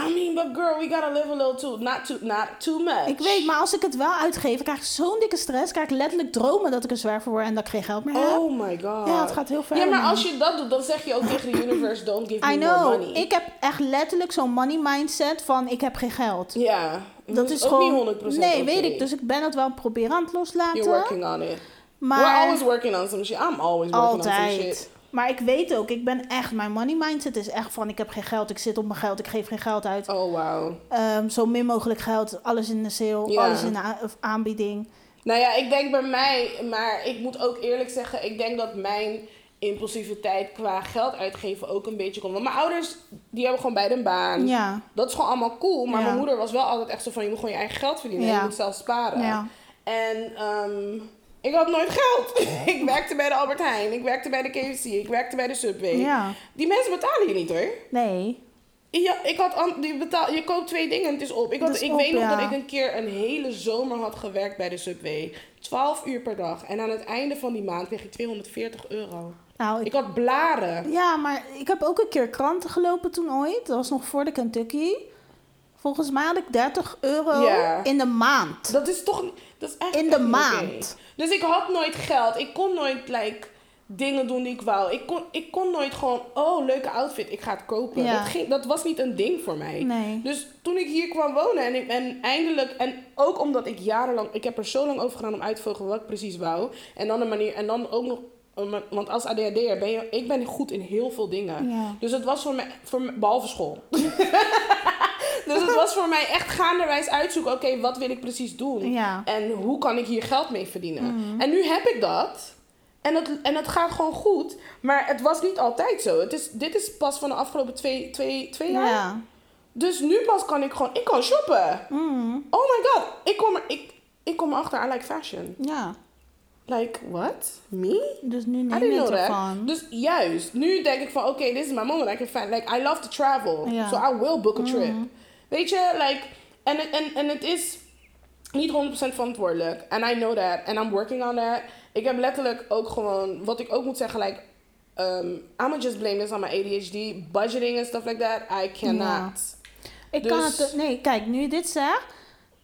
I mean, but girl, we gotta live a little too, not too, not too much. Ik weet, maar als ik het wel uitgeef, krijg ik zo'n dikke stress. Krijg ik letterlijk dromen dat ik een zwerver word en dat ik geen geld meer heb. Oh my god. Ja, het gaat heel ver. Ja, maar als je dat doet, dan zeg je ook tegen de universe, don't give me I more know. money. Ik heb echt letterlijk zo'n money mindset van ik heb geen geld. Ja. Dat is ook gewoon. niet 100% nee, weet ik. Dus ik ben het wel proberen aan het loslaten. You're working on it. We're always working on some shit. I'm always working on some shit. Maar ik weet ook, ik ben echt, mijn money mindset is echt van ik heb geen geld, ik zit op mijn geld, ik geef geen geld uit. Oh wow. Ehm, zo min mogelijk geld, alles in de sale, Ja. alles in de aanbieding. Nou ja, ik denk bij mij, maar ik moet ook eerlijk zeggen, ik denk dat mijn impulsiviteit qua geld uitgeven ook een beetje komt. Want mijn ouders, die hebben gewoon beide een baan. Ja, Dat is gewoon allemaal cool. Maar Ja. mijn moeder was wel altijd echt zo van, je moet gewoon je eigen geld verdienen. En je moet zelf sparen. ja. En ehm, ik had nooit geld. ik werkte bij de Albert Heijn. Ik werkte bij de KFC. Ik werkte bij de Subway. ja. Die mensen betalen je niet hoor. Nee. Ja, ik had die betaal, je koopt twee dingen en het is op. Ik, had, ik op, weet nog ja. dat ik een keer een hele zomer had gewerkt bij de Subway. 12 uur per dag. En aan het einde van die maand kreeg ik 240 euro. Nou, ik Ik had blaren. Ja, maar ik heb ook een keer kranten gelopen toen ooit. Dat was nog voor de Kentucky. Volgens mij had ik 30 euro Ja. in de maand. Dat is toch... Dat is echt In de echt maand. Dus ik had nooit geld. Ik kon nooit, like, dingen doen die ik wou. Ik kon, ik kon nooit gewoon... Oh, leuke outfit. Ik ga het kopen. Ja. Dat, ging, dat was niet een ding voor mij. Nee. Dus toen ik hier kwam wonen en, ik, en eindelijk, en ook omdat ik jarenlang, ik heb er zo lang over gedaan om uit te vogelen wat ik precies wou. En dan een manier, en dan ook nog, want als ADHD'er ben je, ik ben goed in heel veel dingen. Ja. Dus het was voor mij, voor mij behalve school. dus het was voor mij echt gaanderwijs uitzoeken, oké, wat wil ik precies doen? Ja. En hoe kan ik hier geld mee verdienen? Mhm. En nu heb ik dat. En het, en het gaat gewoon goed. Maar het was niet altijd zo. Het is, dit is pas van de afgelopen twee, twee, twee jaar. Ja. Dus nu pas kan ik gewoon... Ik kan shoppen. Mm, Oh my god. Ik kom, ik, ik kom erachter. I like fashion. ja. Like, what? Me? Dus nu neem je know het ervan. Dus juist. Nu denk ik van... Oké, this is my moment. I can find... Like, I love to travel. So I will book a trip. Mhm. Weet je? Like... En, het- en, en het is niet 100% verantwoordelijk. And I know that. And I'm working on that. Ik heb letterlijk ook gewoon... Wat ik ook moet zeggen, like... Um, I'm just blame this on my ADHD. Budgeting and stuff like that. I cannot. Ik kan Dus- het... Nee, kijk, nu je dit zegt...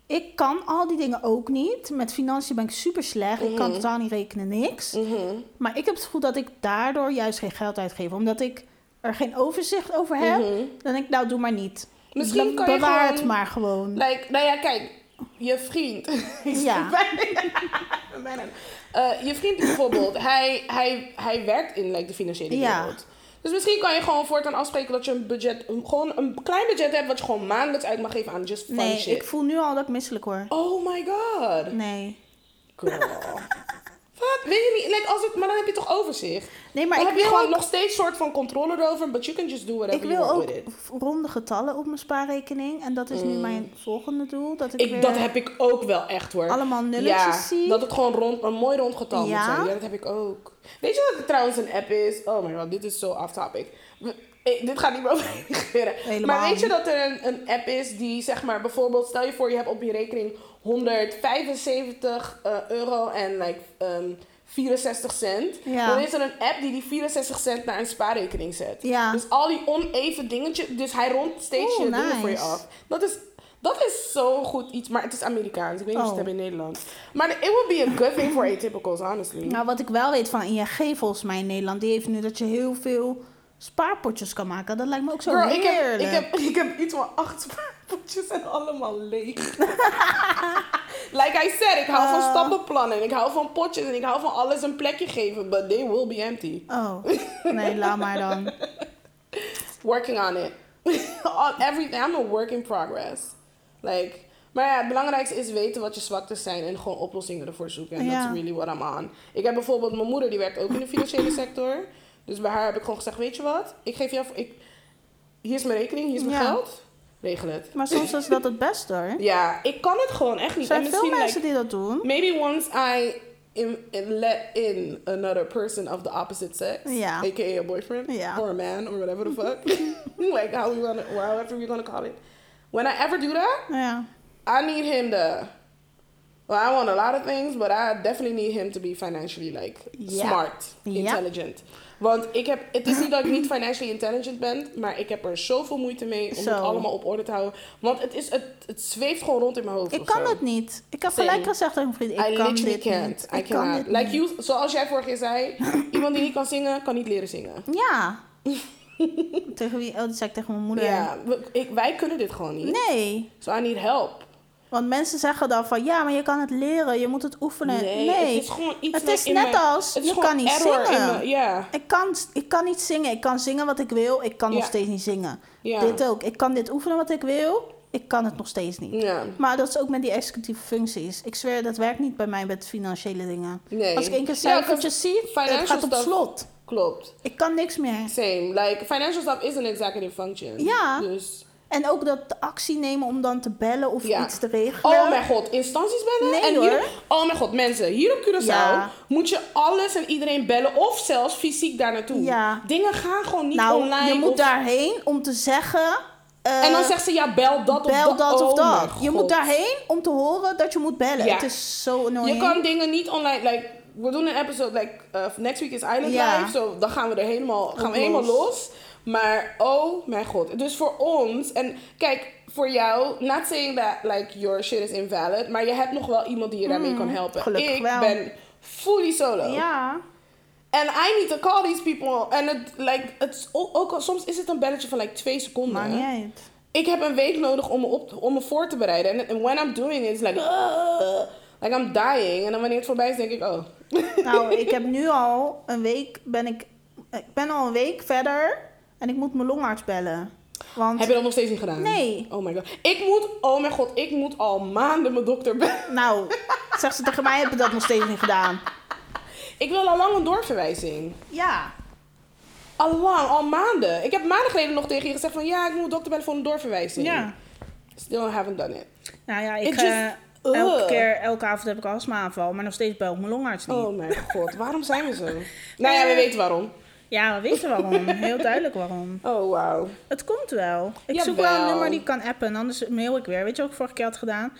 Ik kan al die dingen ook niet. Met financiën ben ik super slecht. Ik kan Mhm. totaal niet rekenen, niks. Mhm. Maar ik heb het gevoel dat ik daardoor juist geen geld uitgeef. Omdat ik er geen overzicht over heb. Mhm. Dan denk ik, nou, doe maar niet. Misschien kan je bewaar gewoon- het maar gewoon. Like, nou ja, kijk, je vriend. Ja. bijna-. Eh, je vriend bijvoorbeeld, hij, hij, hij werkt in like, de financiële Ja. wereld. Dus misschien kan je gewoon voortaan afspreken dat je een budget, gewoon een klein budget hebt wat je gewoon maandelijks uit mag geven aan just fun Nee, shit. ik voel nu al dat ik misselijk word. Oh my god. Nee. Girl. Wat? Weet je niet? Like, als het, maar dan heb je toch overzicht? Nee, maar dan ik heb je wil, gewoon ook, nog steeds soort van controle erover, but you can just do whatever ik you wil want ook with it. ronde getallen op mijn spaarrekening. En dat is nu Mm. mijn volgende doel. Dat ik, Ik, weer dat heb ik ook wel echt hoor. allemaal nulletjes Ja, zie. dat het gewoon rond, een mooi rond getal Ja? moet zijn. Ja, dat heb ik ook. Weet je dat het trouwens een app is? Oh my god, dit is zo off topic. Dit gaat niet meer over Maar weet je dat er een, een app is die zeg maar bijvoorbeeld... Stel je voor je hebt op je rekening 175 eh, euro en like ehm 64 cent. Ja. Dan is er een app die die 64 cent naar een spaarrekening zet. Ja. Dus al die oneven dingetjes... Dus hij rondt steeds je dingen voor je nice. af. Dat is... Dat is zo goed iets, maar het is Amerikaans. Ik weet niet of ze het Oh. hebben in Nederland. Maar it would be a good thing for atypicals, honestly. Nou, wat ik wel weet van ING volgens mij in Nederland, die heeft nu dat je heel veel spaarpotjes kan maken. Dat lijkt me ook zo Girl, ik heerlijk. heb, ik, heb, ik heb iets van acht spaarpotjes en allemaal leeg. like I said, ik hou van Ah. stappenplannen. En ik hou van potjes en ik hou van alles een plekje geven. But they will be empty. Oh, nee, laat maar dan. Working on it. on everything. I'm a work in progress. Like, maar ja, het belangrijkste is weten wat je zwaktes zijn en gewoon oplossingen ervoor zoeken. En that's really what I'm on. Ik heb bijvoorbeeld, mijn moeder die werkt ook in de financiële sector. Dus bij haar heb ik gewoon gezegd, weet je wat? Ik geef jou, ik, hier is mijn rekening, hier is mijn geld. Regel het. Maar soms is dat het beste hoor. Ja, ik kan het gewoon echt Er niet. zijn en veel mensen like, die dat doen. maybe once I in, in- let in another person of the opposite sex, Ja. aka a boyfriend Ja. or a man or whatever the fuck, like how we gonna, however we're gonna call it. When I ever do that, Ja. I need him to. Well, I want a lot of things, but I definitely need him to be financially like smart, intelligent. Want ik heb, het is niet dat ik niet financially intelligent ben, maar ik heb er zoveel moeite mee om het allemaal op orde te houden. Want het, is, het, het zweeft gewoon rond in mijn hoofd. Ik kan zo. het niet. Ik heb Same. gelijk gezegd tegen mijn vriend, ik I kan dit can't. niet. I Ik kan dit Like niet. you, zoals jij vorige keer zei, iemand die niet kan zingen, kan niet leren zingen. Ja. tegen wie? Oh, dat zei ik tegen mijn moeder. Ja, ik, wij kunnen dit gewoon niet. Nee. So I need help. Want mensen zeggen dan van, ja, maar je kan het leren. Je moet het oefenen. Nee. het is gewoon iets Het is net mijn- als, is je kan niet zingen. mijn- Ja, Ik kan, ik kan niet zingen. Ik kan zingen wat ik wil. Ik kan nog Ja. steeds niet zingen. ja. Dit ook. Ik kan dit oefenen wat ik wil. Ik kan het nog steeds niet. Ja, Maar dat is ook met die executieve functies. Ik zweer, dat werkt niet bij mij met financiële dingen. nee. Als ik één keer Ja, cijfertjes zie, het gaat op slot. Klopt. Ik kan niks meer. Same. Like, financial stuff is an executive function. Ja. Dus, En ook dat de actie nemen om dan te bellen of Ja. iets te regelen. oh mijn god, instanties bellen? Nee, en hier, hoor. Oh mijn god, mensen, hier op Curaçao Ja. moet je alles en iedereen bellen of zelfs fysiek daar naartoe. Ja. Dingen gaan gewoon niet nou, online. je moet of- daarheen om te zeggen eh, en dan zegt ze, ja, bel dat of bel dat. dat of Oh dat. Je moet daarheen om te horen dat je moet bellen. Ja. Het is zo annoying. Je kan dingen niet online, like, we doen een episode, like, uh, next week is Island Ja. Live, so dan gaan we er helemaal, gaan we helemaal los. Maar, oh mijn god. Dus voor ons, en kijk, voor jou, not saying that, like, your shit is invalid, maar je hebt nog wel iemand die je daarmee Mm, kan helpen. gelukkig Ik wel. ben fully solo. Ja. And I need to call these people. En het, like, het, ook, al soms is het een belletje van, like, twee seconden. Maakt niet uit. Ik heb een week nodig om me, op, om me voor te bereiden. En when I'm doing it, it's like, "Ugh." like I'm dying. En dan wanneer het voorbij is, denk ik, oh. Nou, ik heb nu al een week, ben ik, ik ben al een week verder en ik moet mijn longarts bellen. Want, Heb je dat nog steeds niet gedaan? Nee. Oh my god. Ik moet, oh mijn god, ik moet al maanden mijn dokter bellen. nou, zegt ze tegen mij, heb je dat nog steeds niet gedaan. Ik wil al lang een doorverwijzing. Ja. Al lang, al maanden. Ik heb maanden geleden nog tegen je gezegd van, ja, ik moet dokter bellen voor een doorverwijzing. Ja. Still haven't done it. Nou ja, ik, It just- eh, elke keer, elke avond heb ik astma-aanval, maar nog steeds bel ik mijn longarts niet. Oh mijn god, waarom zijn we zo? nou ja, we weten waarom. Ja, we weten waarom. Heel duidelijk waarom. Oh, wauw. Het komt wel. Ik zoek wel een nummer die ik kan appen, anders mail ik weer. Weet je wat ik vorige keer had gedaan?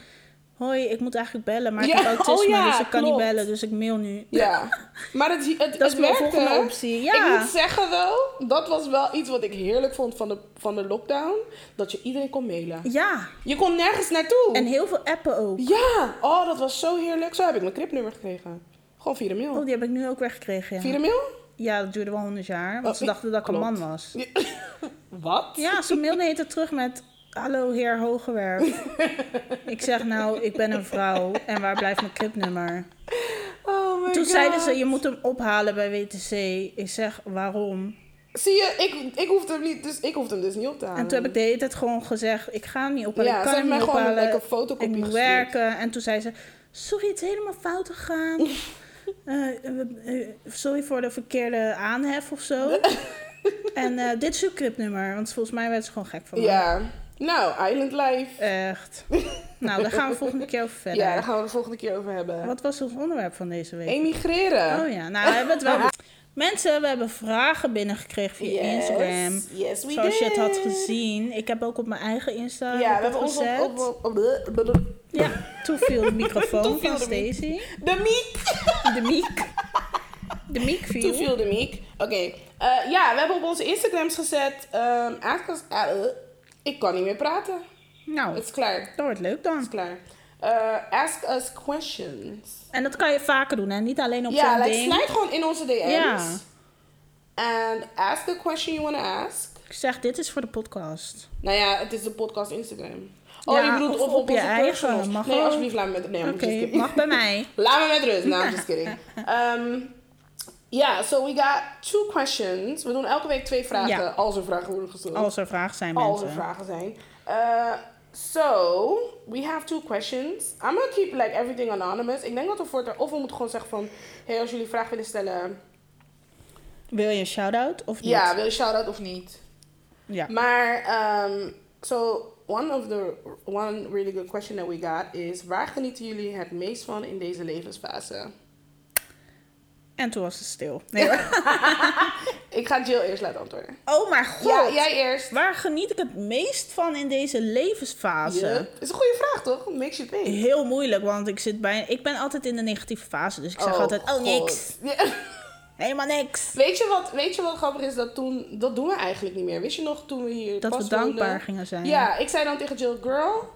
Hoi, ik moet eigenlijk bellen, maar ik heb autisme, oh ja, dus ik kan niet bellen, dus ik mail nu. Ja, maar het, het, Dat is het mijn werkte. volgende optie. Ja. Ik moet zeggen wel, dat was wel iets wat ik heerlijk vond van de, van de lockdown. Dat je iedereen kon mailen. Ja, Je kon nergens naartoe. en heel veel appen ook. Ja, oh dat was zo heerlijk. Zo heb ik mijn cripnummer gekregen. Gewoon via de mail. Oh, die heb ik nu ook weggekregen, Via ja. de mail? Ja, dat duurde wel 100 jaar, want Oh, ze dachten dat ik een man was. Wat? Ja, ze mailde het terug met... Hallo, heer Hogewerf. ik zeg nou, ik ben een vrouw en waar blijft mijn cripnummer? Oh my Toen god. zeiden ze, je moet hem ophalen bij WTC. Ik zeg, waarom? Zie je, ik, ik hoefde hem niet, dus ik hoefde hem dus niet op te halen. En toen heb ik de hele tijd gewoon gezegd, ik ga hem niet ophalen. Ja, ik kan hem gewoon like, een fotocopie ik moet werken. En toen zei ze, sorry, het is helemaal fout gegaan. Eh, eh, sorry voor de verkeerde aanhef of zo. en eh, dit is uw cripnummer, want volgens mij werd ze gewoon gek van me. Ja. Nou, Island Life. Echt. nou, daar gaan we volgende keer over verder. Ja, daar gaan we de volgende keer over hebben. Wat was ons onderwerp van deze week? Emigreren. Oh ja, nou, we hebben het wel... Mensen, we hebben vragen binnengekregen via Yes. Instagram. Yes, we Zoals je het had gezien. Ik heb ook op mijn eigen Insta Ja, we hebben gezet. op, op, op- op- Ja, toen viel de microfoon Toen viel van de. Stacy. De miek. De miek. De miek Toen viel. viel de miek. Oké. Eh, ja, we hebben op onze Instagrams gezet. ehm ask us, eh, ik kan niet meer praten. Nou, Het is klaar. dat wordt leuk Het dan. is klaar. Eh, ask us questions. En dat kan je vaker doen, hè? Niet alleen op Ja, zo'n like, ding. slide gewoon in onze DM's. Ja. And ask the question you want to ask. Ik zeg, dit is voor de podcast. Nou ja, het is de podcast Instagram. Oh, Ja, je bedoelt of of, op op je onze eigen, mag Nee, ook. alsjeblieft, laat me met... Nee, kidding. mag bij mij. Laat me met rust. No, I'm just kidding. Um, yeah, so we got two questions. We doen elke week twee vragen, Ja. als er vragen worden gesteld. Als er vragen zijn, Als er mensen. vragen zijn. Uh, so, we have two questions. I'm gonna keep like everything anonymous. Ik denk dat we voor het... Of we moeten gewoon zeggen van... Hey, als jullie vragen willen stellen... Wil je een shout-out of niet? Ja, wil je shout-out of niet? Ja. Maar, um, so one of the one really good question that we got is: waar genieten jullie het meest van in deze levensfase? En toen was het stil. Nee. Ik ga Jill eerst laten antwoorden. Oh mijn god. Ja, jij eerst. Waar geniet ik het meest van in deze levensfase? Yep. Is een goede vraag toch? Makes you think. Heel moeilijk, want ik zit bij... Ik ben altijd in de negatieve fase, dus ik zeg altijd... Oh, God. niks. Ja. Helemaal niks. Weet, je wat, weet je wat grappig is? Dat toen, dat doen we eigenlijk niet meer. Wist je nog toen we hier Dat we pas dankbaar woonden? gingen zijn. Ja, ik zei dan tegen Jill, girl,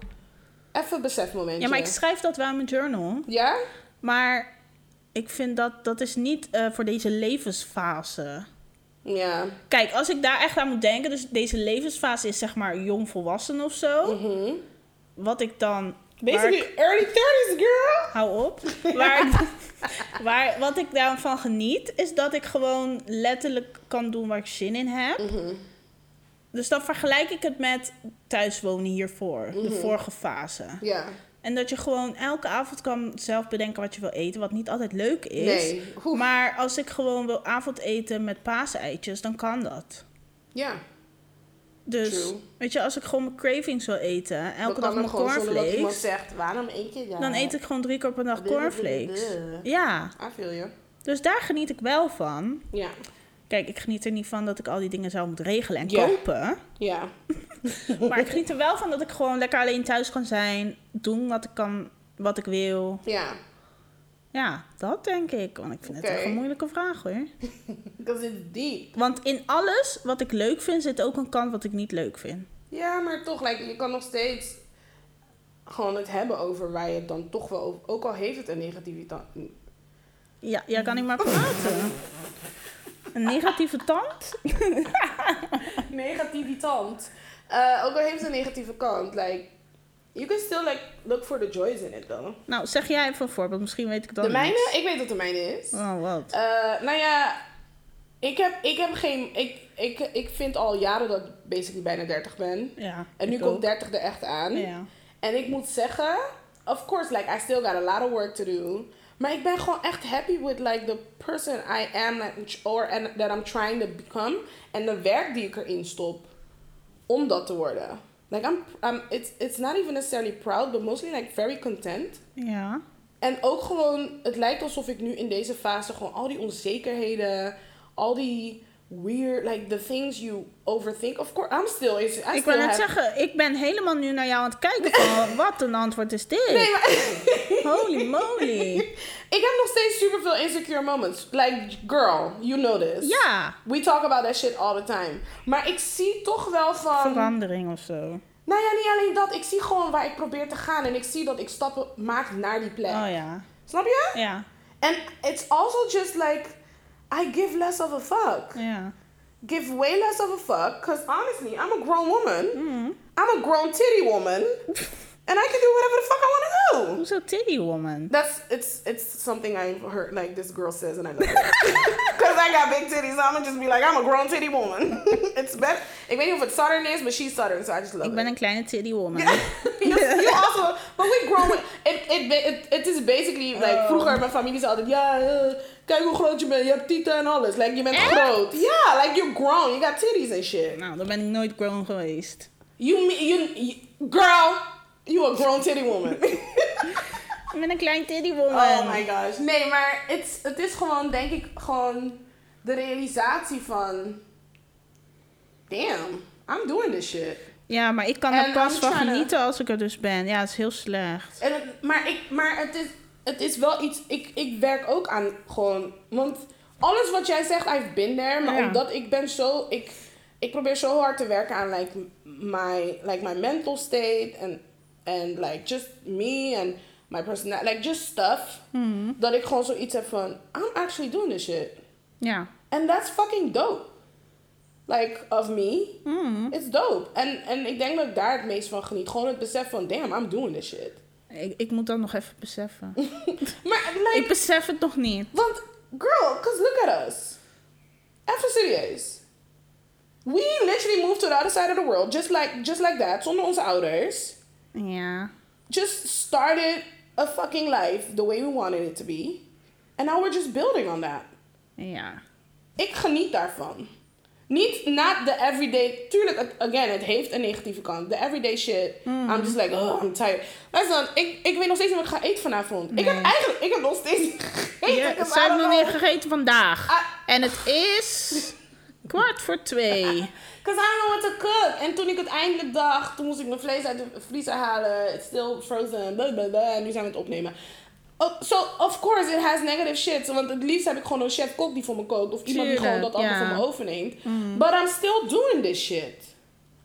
even besefmomentje. Ja, maar ik schrijf dat wel in mijn journal. Ja? Maar ik vind dat... Dat is niet eh, voor deze levensfase. Ja. Kijk, als ik daar echt aan moet denken... Dus deze levensfase is zeg maar jong volwassen of zo. Mhm. Wat ik dan... Basically, ik- early 30s, girl. hou op. Waar ik, waar, wat ik daarvan geniet, is dat ik gewoon letterlijk kan doen waar ik zin in heb. Mhm. Dus dan vergelijk ik het met thuiswonen hiervoor, de vorige fase. Ja. En dat je gewoon elke avond kan zelf bedenken wat je wil eten, wat niet altijd leuk is. Nee. Maar als ik gewoon wil avondeten met paaseitjes, dan kan dat. Ja. Dus, True. weet je, als ik gewoon mijn cravings wil eten, elke Dan dag mijn iemand cornflakes, zegt, waarom eet je dat? dan eet ik gewoon drie keer per dag cornflakes. Ja, dus daar geniet ik wel van. Ja. Kijk, ik geniet er niet van dat ik al die dingen zou moeten regelen en Ja. kopen. Ja. Maar ik geniet er wel van dat ik gewoon lekker alleen thuis kan zijn. Doen wat ik kan, wat ik wil. Ja. Ja, dat denk ik. Want ik vind het echt een moeilijke vraag hoor. Because it's deep. Want in alles wat ik leuk vind, zit ook een kant wat ik niet leuk vind. Ja, maar toch, like, je kan nog steeds gewoon het hebben over waar je het dan toch wel over... Ook al heeft het een negativiteit. Ja, jij kan niet maar praten. Een negatieve tand? Negativiteit. Uh, ook al heeft het een negatieve kant, like... You can still like look for the joys in it though. Nou, zeg jij even een voorbeeld. Misschien weet ik het dan De mijne? niet. Ik weet wat de mijne is. Oh, wat? Eh, nou ja, ik heb, ik heb geen... Ik, ik, ik vind al jaren dat ik basically bijna 30 ben. Ja. En nu komt ook. 30 er echt aan. Ja. En ik moet zeggen, of course, like I still got a lot of work to do. Maar ik ben gewoon echt happy with like the person I am or and that I'm trying to become. En de werk die ik erin stop om dat te worden. Like I'm, I'm it's, it's not even necessarily proud, but mostly like very content. Ja. En ook gewoon, het lijkt alsof ik nu in deze fase gewoon al die onzekerheden, al die weird, like the things you overthink. Of course, I'm still, I still Ik wil net zeggen, ik ben helemaal nu naar jou aan het kijken van, wat een antwoord is dit? Nee, maar Holy moly. ik heb nog steeds super veel insecure moments. Like, girl, you know this. Ja, We talk about that shit all the time. Maar ik zie toch wel van. verandering of zo. Nou ja, niet alleen dat. Ik zie gewoon waar ik probeer te gaan. En ik zie dat ik stappen maak naar die plek. Oh ja. Snap je? Ja, And it's also just like. I give less of a fuck. Yeah. Give way less of a fuck. Because honestly, I'm a grown woman. Mm. I'm a grown titty woman. and I can do whatever the fuck I want to do. Hoezo titty woman? That's it's it's something I've heard like this girl says and I know because I got big titties. I'm gonna just be like I'm a grown titty woman. it's better. Ik weet niet of het Southern is, but she's Southern, so I just love Ik ben it. een kleine titty woman. you, you also, but we grown. It it it it is basically like Oh. vroeger mijn familie zei altijd ja eh, kijk hoe groot je bent, je hebt tieten en alles. Like je bent Echt? groot. Yeah, like you're grown, you got titties and shit. Nou, dan ben ik nooit grown geweest. You you, you girl, you a grown titty woman. Ik ben een klein titty woman. Oh my gosh. Nee, maar het, het is gewoon, denk ik, gewoon de realisatie van... Damn, I'm doing this shit. Ja, maar ik kan er pas van to- genieten als ik er dus ben. Ja, het is heel slecht. En het, maar ik, maar het, is, het is wel iets... Ik, ik werk ook aan gewoon... Want alles wat jij zegt, I've been there. Maar Ja. omdat ik ben zo... Ik, ik probeer zo hard te werken aan like my, like my mental state. En and like just me and my personality. Like just stuff. Mhm. Dat ik gewoon zoiets heb van... I'm actually doing this shit. Ja. And that's fucking dope. Like, of me. Mhm. It's dope. En, en ik denk dat ik daar het meest van geniet. Gewoon het besef van, damn, I'm doing this shit. Ik, ik moet dat nog even beseffen. Maar, like, ik besef het nog niet. want, girl, because look at us. Even serieus. We literally moved to the other side of the world, just like, just like that, zonder onze ouders. Ja. Just started a fucking life the way we wanted it to be. And now we're just building on that. Ja. Ik geniet daarvan. Niet not the everyday. Tuurlijk, again, het heeft een negatieve kant. The everyday shit. I'm just like, oh, I'm tired. Luister, ik, ik weet nog steeds niet wat ik ga eten vanavond. Ik heb eigenlijk, ik heb nog steeds niet gegeten. Ja, because ze I hebben don't nog niet gegeten vandaag. Ah. En het is kwart voor twee. Because I don't know what to cook. En toen ik het eindelijk dacht, toen moest ik mijn vlees uit de vriezer halen. It's still frozen. Blah, blah, blah. En nu zijn we het opnemen. Oh, so, of course, it has negative shit. Want het liefst heb ik gewoon een chef-kok die voor me kookt. Of iemand die gewoon dat allemaal ja. voor me overneemt. But I'm still doing this shit.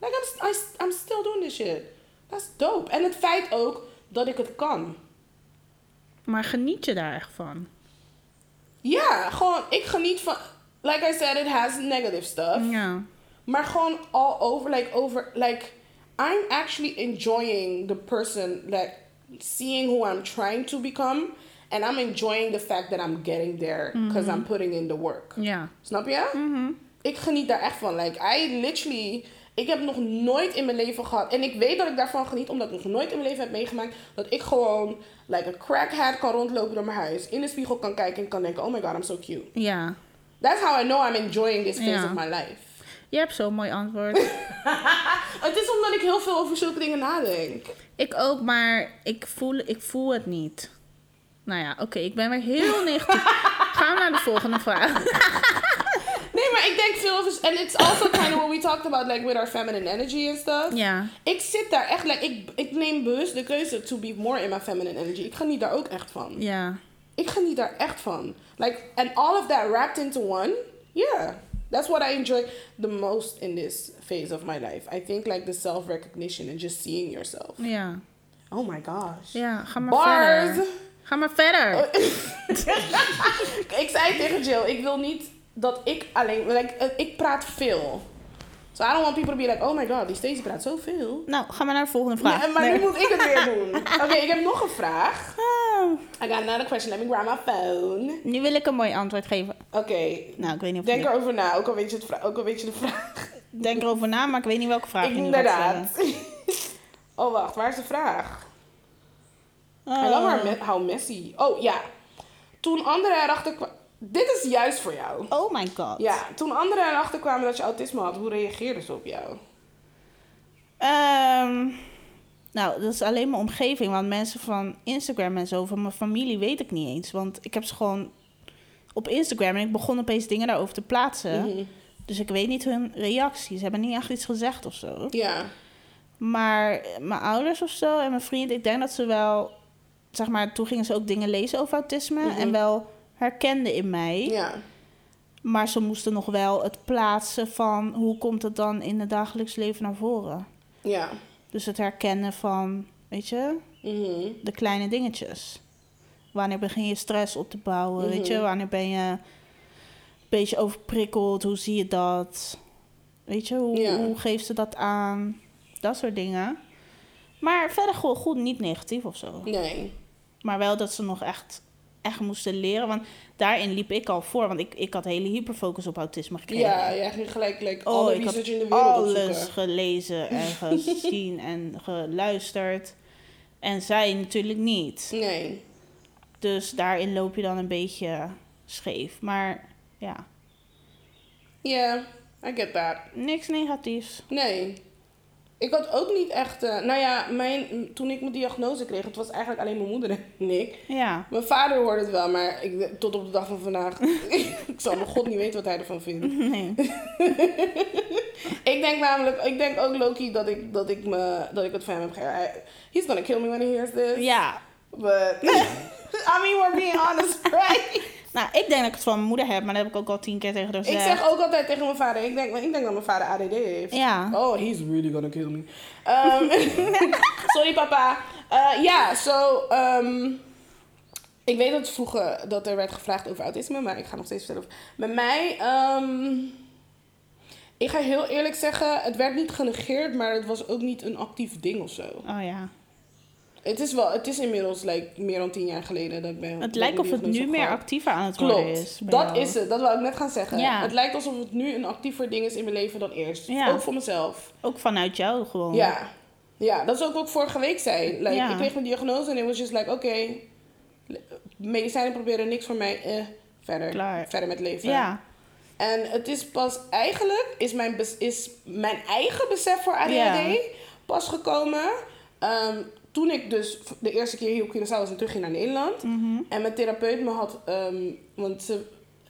Like, I'm, I, I'm still doing this shit. That's dope. En het feit ook dat ik het kan. Maar geniet je daar echt van? Ja, gewoon, ik geniet van... Like I said, it has negative stuff. Ja. Maar gewoon all over, like over, like I'm actually enjoying the person, like seeing who I'm trying to become, and I'm enjoying the fact that I'm getting there because I'm putting in the work. Ja. Snap je? Mhm. Ik geniet daar echt van. Like I literally, ik heb nog nooit in mijn leven gehad, en ik weet dat ik daarvan geniet omdat ik nog nooit in mijn leven heb meegemaakt dat ik gewoon like a crackhead kan rondlopen door mijn huis, in de spiegel kan kijken en kan denken, oh my god, I'm so cute. Ja. That's how I know I'm enjoying this phase Ja. of my life. Je hebt zo'n mooi antwoord. Het is omdat ik heel veel over zulke dingen nadenk. Ik ook, maar ik voel, ik voel het niet. Nou ja, oké, ik ben weer heel negatief. Gaan we naar de volgende vraag. Nee, maar ik denk veel over... And it's also kind of what we talked about, like, with our feminine energy and stuff. Ja. Ik zit daar echt, like, ik, ik neem bewust de keuze to be more in my feminine energy. Ik geniet daar ook echt van. Ja. Ik geniet daar echt van. Like, and all of that wrapped into one, yeah. That's what I enjoy the most in this phase of my life. I think, like, the self-recognition and just seeing yourself. Yeah. Oh my gosh. Yeah. Bars! verder. Ga maar verder. ik zei tegen Jill, ik wil niet dat ik alleen... Like, ik praat veel. So I don't want people to be like, oh my god, die Stacey praat zoveel. Nou, ga maar naar de volgende vraag. Ja, maar Nee. nu moet ik het weer doen. Oké, ik heb nog een vraag. Ah, I got another question. Let me grab my phone. nu wil ik een mooi antwoord geven. Oké, Nou, ik weet niet of denk je erover na. Ook al weet je, het vra- ook al weet je de vraag. denk erover na, maar ik weet niet welke vraag je nu gaat Inderdaad. oh, wacht. Waar is de vraag? I Oh. love how, me- how messy. Oh, ja. Toen anderen erachter kwamen... Dit is juist voor jou. Oh my god. Ja, toen anderen erachter kwamen dat je autisme had, hoe reageerden ze op jou? Ehm, nou, dat is alleen mijn omgeving. Want mensen van Instagram en zo, van mijn familie, weet ik niet eens. Want ik heb ze gewoon op Instagram en ik begon opeens dingen daarover te plaatsen. Mhm. Dus ik weet niet hun reacties. Ze hebben niet echt iets gezegd of zo. Ja. Maar mijn ouders of zo en mijn vrienden, ik denk dat ze wel, zeg maar, toen gingen ze ook dingen lezen over autisme Mhm. en wel herkenden in mij. Ja. Maar ze moesten nog wel het plaatsen van hoe komt het dan in het dagelijks leven naar voren. Ja. Dus het herkennen van, weet je, Mhm. de kleine dingetjes. Wanneer begin je stress op te bouwen, weet je? Mhm. Wanneer ben je een beetje overprikkeld? Hoe zie je dat? Weet je, hoe, Ja. hoe geeft ze dat aan? Dat soort dingen. Maar verder gewoon goed, niet negatief of zo. Nee. Maar wel dat ze nog echt, echt moesten leren. Want daarin liep ik al voor. Want ik, ik had hele hyperfocus op autisme gekregen. Ja, jij ging gelijk like, Oh, alle research in de wereld alles opzoeken. gelezen en gezien en geluisterd. En zij natuurlijk niet. Nee. Dus daarin loop je dan een beetje scheef. Maar ja, Yeah, I get that. niks negatiefs. Nee. Ik had ook niet echt... eh, nou ja, mijn, toen ik mijn diagnose kreeg, het was eigenlijk alleen mijn moeder en ik. Ja, Mijn vader hoorde het wel, maar ik, tot op de dag van vandaag... ik zal mijn god niet weten wat hij ervan vindt. nee. Ik denk namelijk, ik denk ook Loki dat ik, dat ik, me, dat ik het van hem heb gehoord. He's gonna kill me when he hears this. Ja, But, I mean, we're being honest, right? Nou, ik denk dat ik het van mijn moeder heb, maar dat heb ik ook al tien keer tegen haar Ik gezegd. zeg ook altijd tegen mijn vader, ik denk, ik denk dat mijn vader ADD heeft. Ja. Oh, he's really gonna kill me. Um, sorry papa. Uh, Ja, zo... ehm, ik weet dat vroeger dat er werd gevraagd over autisme, maar ik ga nog steeds vertellen over... Bij mij... ehm, ik ga heel eerlijk zeggen, het werd niet genegeerd, maar het was ook niet een actief ding of zo. Oh ja. Het is wel, het is inmiddels like, meer dan tien jaar geleden dat ik ben. Het lijkt ik of het nu meer gehad. actiever aan het worden Klopt, is. bij dat jou. is het. Dat wou ik net gaan zeggen. Ja. Het lijkt alsof het nu een actiever ding is in mijn leven dan eerst. Ja. Ook voor mezelf. Ook vanuit jou gewoon. Ja. Ja, dat is ook wat ik vorige week zei. Like, Ja. Ik kreeg mijn diagnose en it was just like, oké, medicijnen proberen niks voor mij. Eh, verder. Klaar. Verder met leven. Ja. En het is pas eigenlijk, is mijn, is mijn eigen besef voor ADHD pas gekomen. ehm, toen ik dus de eerste keer hier op Curaçao was en terug ging naar Nederland. Mhm. En mijn therapeut me had, ehm, want ze,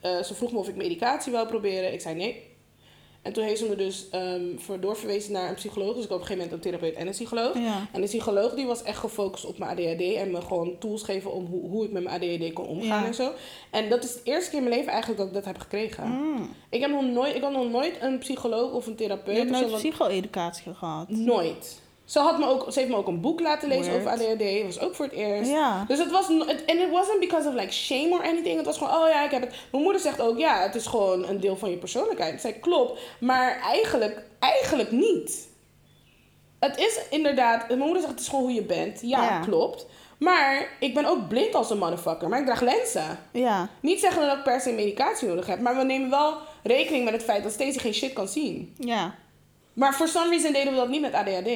eh, ze vroeg me of ik medicatie wou proberen. Ik zei nee. En toen heeft ze me dus ehm, voor doorverwezen naar een psycholoog. Dus ik had op een gegeven moment een therapeut en een psycholoog. Ja. En de psycholoog die was echt gefocust op mijn ADHD en me gewoon tools geven om hoe, hoe ik met mijn ADHD kon omgaan Ja. en zo. En dat is de eerste keer in mijn leven eigenlijk dat ik dat heb gekregen. Mm. Ik, heb nog nooit, ik had nog nooit een psycholoog of een therapeut. Je hebt nooit psycho-educatie gehad. Nooit. Ze, had me ook, ze heeft me ook een boek laten lezen Weird. over ADHD. Dat was ook voor het eerst. Ja. Dus het was... En it wasn't because of like shame or anything. Het was gewoon, oh ja, ik heb het... Mijn moeder zegt ook, ja, het is gewoon een deel van je persoonlijkheid. Ik zei, klopt. Maar eigenlijk, eigenlijk niet. Het is inderdaad... Mijn moeder zegt, het is gewoon hoe je bent. Ja, Ja. klopt. Maar ik ben ook blind als een motherfucker. Maar ik draag lenzen. Ja. Niet zeggen dat ik per se medicatie nodig heb. Maar we nemen wel rekening met het feit dat Stacey geen shit kan zien. Ja. Maar for some reason deden we dat niet met ADHD.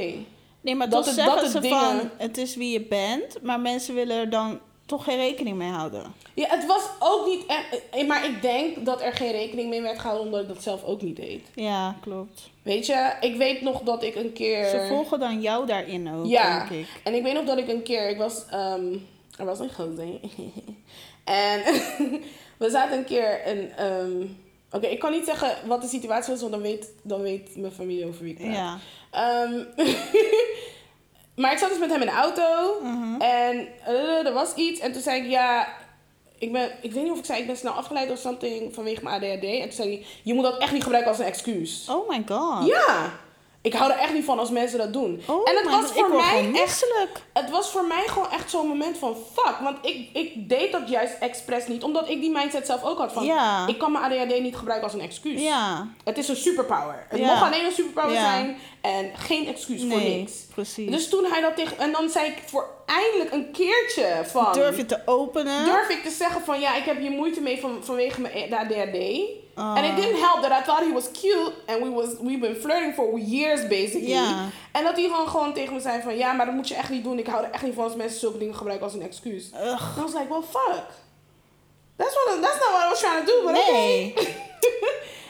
Nee, maar Dat het- zeggen dat ze van, het is wie je bent, maar mensen willen er dan toch geen rekening mee houden. Ja, het was ook niet... echt- eh, Maar ik denk dat er geen rekening mee werd gehouden omdat ik dat zelf ook niet deed. Ja, klopt. Weet je, ik weet nog dat ik een keer... Ze volgen dan jou daarin ook, Ja, denk ik. en ik weet nog dat ik een keer... Ik was... ehm, er was een gozer. en we zaten een keer een, ehm, Oké, ik kan niet zeggen wat de situatie was, want dan weet, dan weet mijn familie over wie ik praat. Ja. Ehm, maar ik zat dus met hem in de auto Mhm. en eh, er was iets. En toen zei ik, ja, ik, ben, ik weet niet of ik zei, ik ben snel afgeleid of something vanwege mijn ADHD. En toen zei hij, je moet dat echt niet gebruiken als een excuus. Oh my god. Ja, ik hou er echt niet van als mensen dat doen. Oh en het was god, voor mij gewoon echt het was voor mij gewoon echt zo'n moment van fuck. Want ik, ik deed dat juist expres niet. Omdat ik die mindset zelf ook had van... Ja. Ik kan mijn ADHD niet gebruiken als een excuus. Ja. Het is een superpower. Het Ja. mag alleen een superpower zijn. En geen excuus voor niks. precies. Dus toen hij dat tegen... En dan zei ik voor eindelijk een keertje van... Durf je te openen? durf ik te zeggen van... Ja, ik heb hier moeite mee van, vanwege mijn de ADHD. Ah. And it didn't help that I thought he was cute. And we was, we've been flirting for years basically. En dat hij gewoon, gewoon tegen me zei van... Ja, maar dat moet je echt niet doen. Ik hou er echt niet van als mensen zulke dingen gebruiken als een excuus. Ugh. I was like, well, fuck. That's, what, that's not what I was trying to do, but Nee. okay.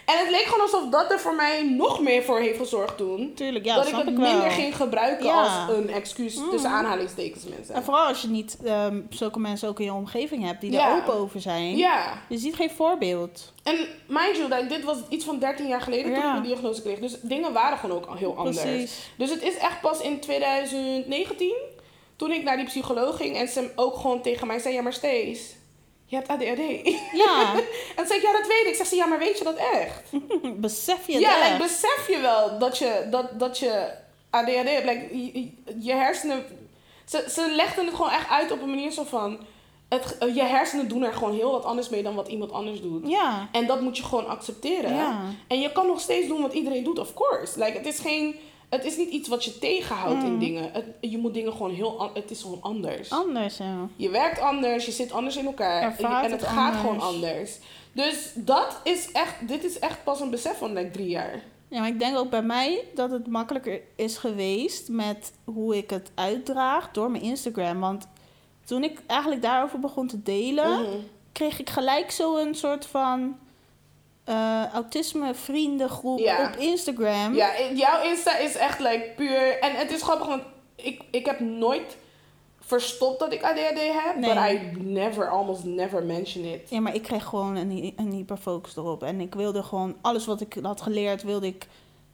en het leek gewoon alsof dat er voor mij nog meer voor heeft gezorgd toen. Tuurlijk, ja, dat ik het ik wel. minder ging gebruiken Ja. als een excuus tussen aanhalingstekens mensen. En vooral als je niet ehm, zulke mensen ook in je omgeving hebt die Ja. er open over zijn. Ja. Je ziet geen voorbeeld. En mind you, dit was iets van 13 jaar geleden toen ik mijn diagnose kreeg. Dus dingen waren gewoon ook al heel anders. Precies. Dus het is echt pas in 2019, toen ik naar die psycholoog ging en ze ook gewoon tegen mij zei: Ja, maar Stees, je hebt ADHD. Ja, en zei ik: Ja, dat weet ik. Ik zeg ze: Ja, maar weet je dat echt? besef je het Ja, echt? like, besef je wel dat je, dat, dat je ADHD hebt. Like, je- je hersenen... Ze, ze legden het gewoon echt uit op een manier zo van... Het, je hersenen doen er gewoon heel wat anders mee dan wat iemand anders doet. Ja. En dat moet je gewoon accepteren. Ja. En je kan nog steeds doen wat iedereen doet, of course. Like, het is geen... Het is niet iets wat je tegenhoudt Mm. in dingen. Het, je moet dingen gewoon heel... an- Het is gewoon anders. Anders, ja. Je werkt anders, je zit anders in elkaar. Ervaart en het het gaat anders. gewoon anders. Dus dat is echt... Dit is echt pas een besef van like, drie jaar. Ja, maar ik denk ook bij mij dat het makkelijker is geweest met hoe ik het uitdraag door mijn Instagram. Want toen ik eigenlijk daarover begon te delen, Mhm. kreeg ik gelijk zo een soort van eh, autisme vriendengroep Ja. op Instagram. Ja, jouw Insta is echt like puur. En het is grappig, want ik, ik heb nooit verstopt dat ik ADHD heb. Nee. But I never, almost never mention it. Ja, maar ik kreeg gewoon een, een hyperfocus erop. En ik wilde gewoon alles wat ik had geleerd, wilde ik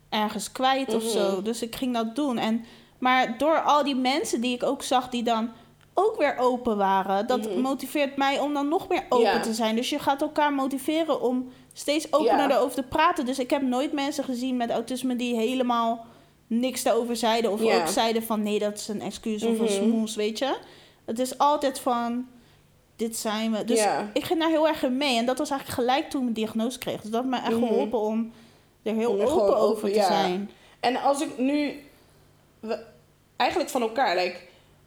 ergens kwijt of Mhm. zo. Dus ik ging dat doen. En, maar door al die mensen die ik ook zag die dan ook weer open waren, dat Mhm. motiveert mij om dan nog meer open Ja. te zijn. Dus je gaat elkaar motiveren om steeds opener Ja. erover te praten. Dus ik heb nooit mensen gezien met autisme die helemaal niks daarover zeiden. Of Ja. ook zeiden van nee, dat is een excuus of Mhm. een smoes, weet je. Het is altijd van, dit zijn we. Dus Ja. ik ging daar heel erg in mee. En dat was eigenlijk gelijk toen ik mijn diagnose kreeg. Dus dat heeft me echt Mhm. geholpen om er heel Om er open over te zijn. En als ik nu. we- eigenlijk van elkaar, like.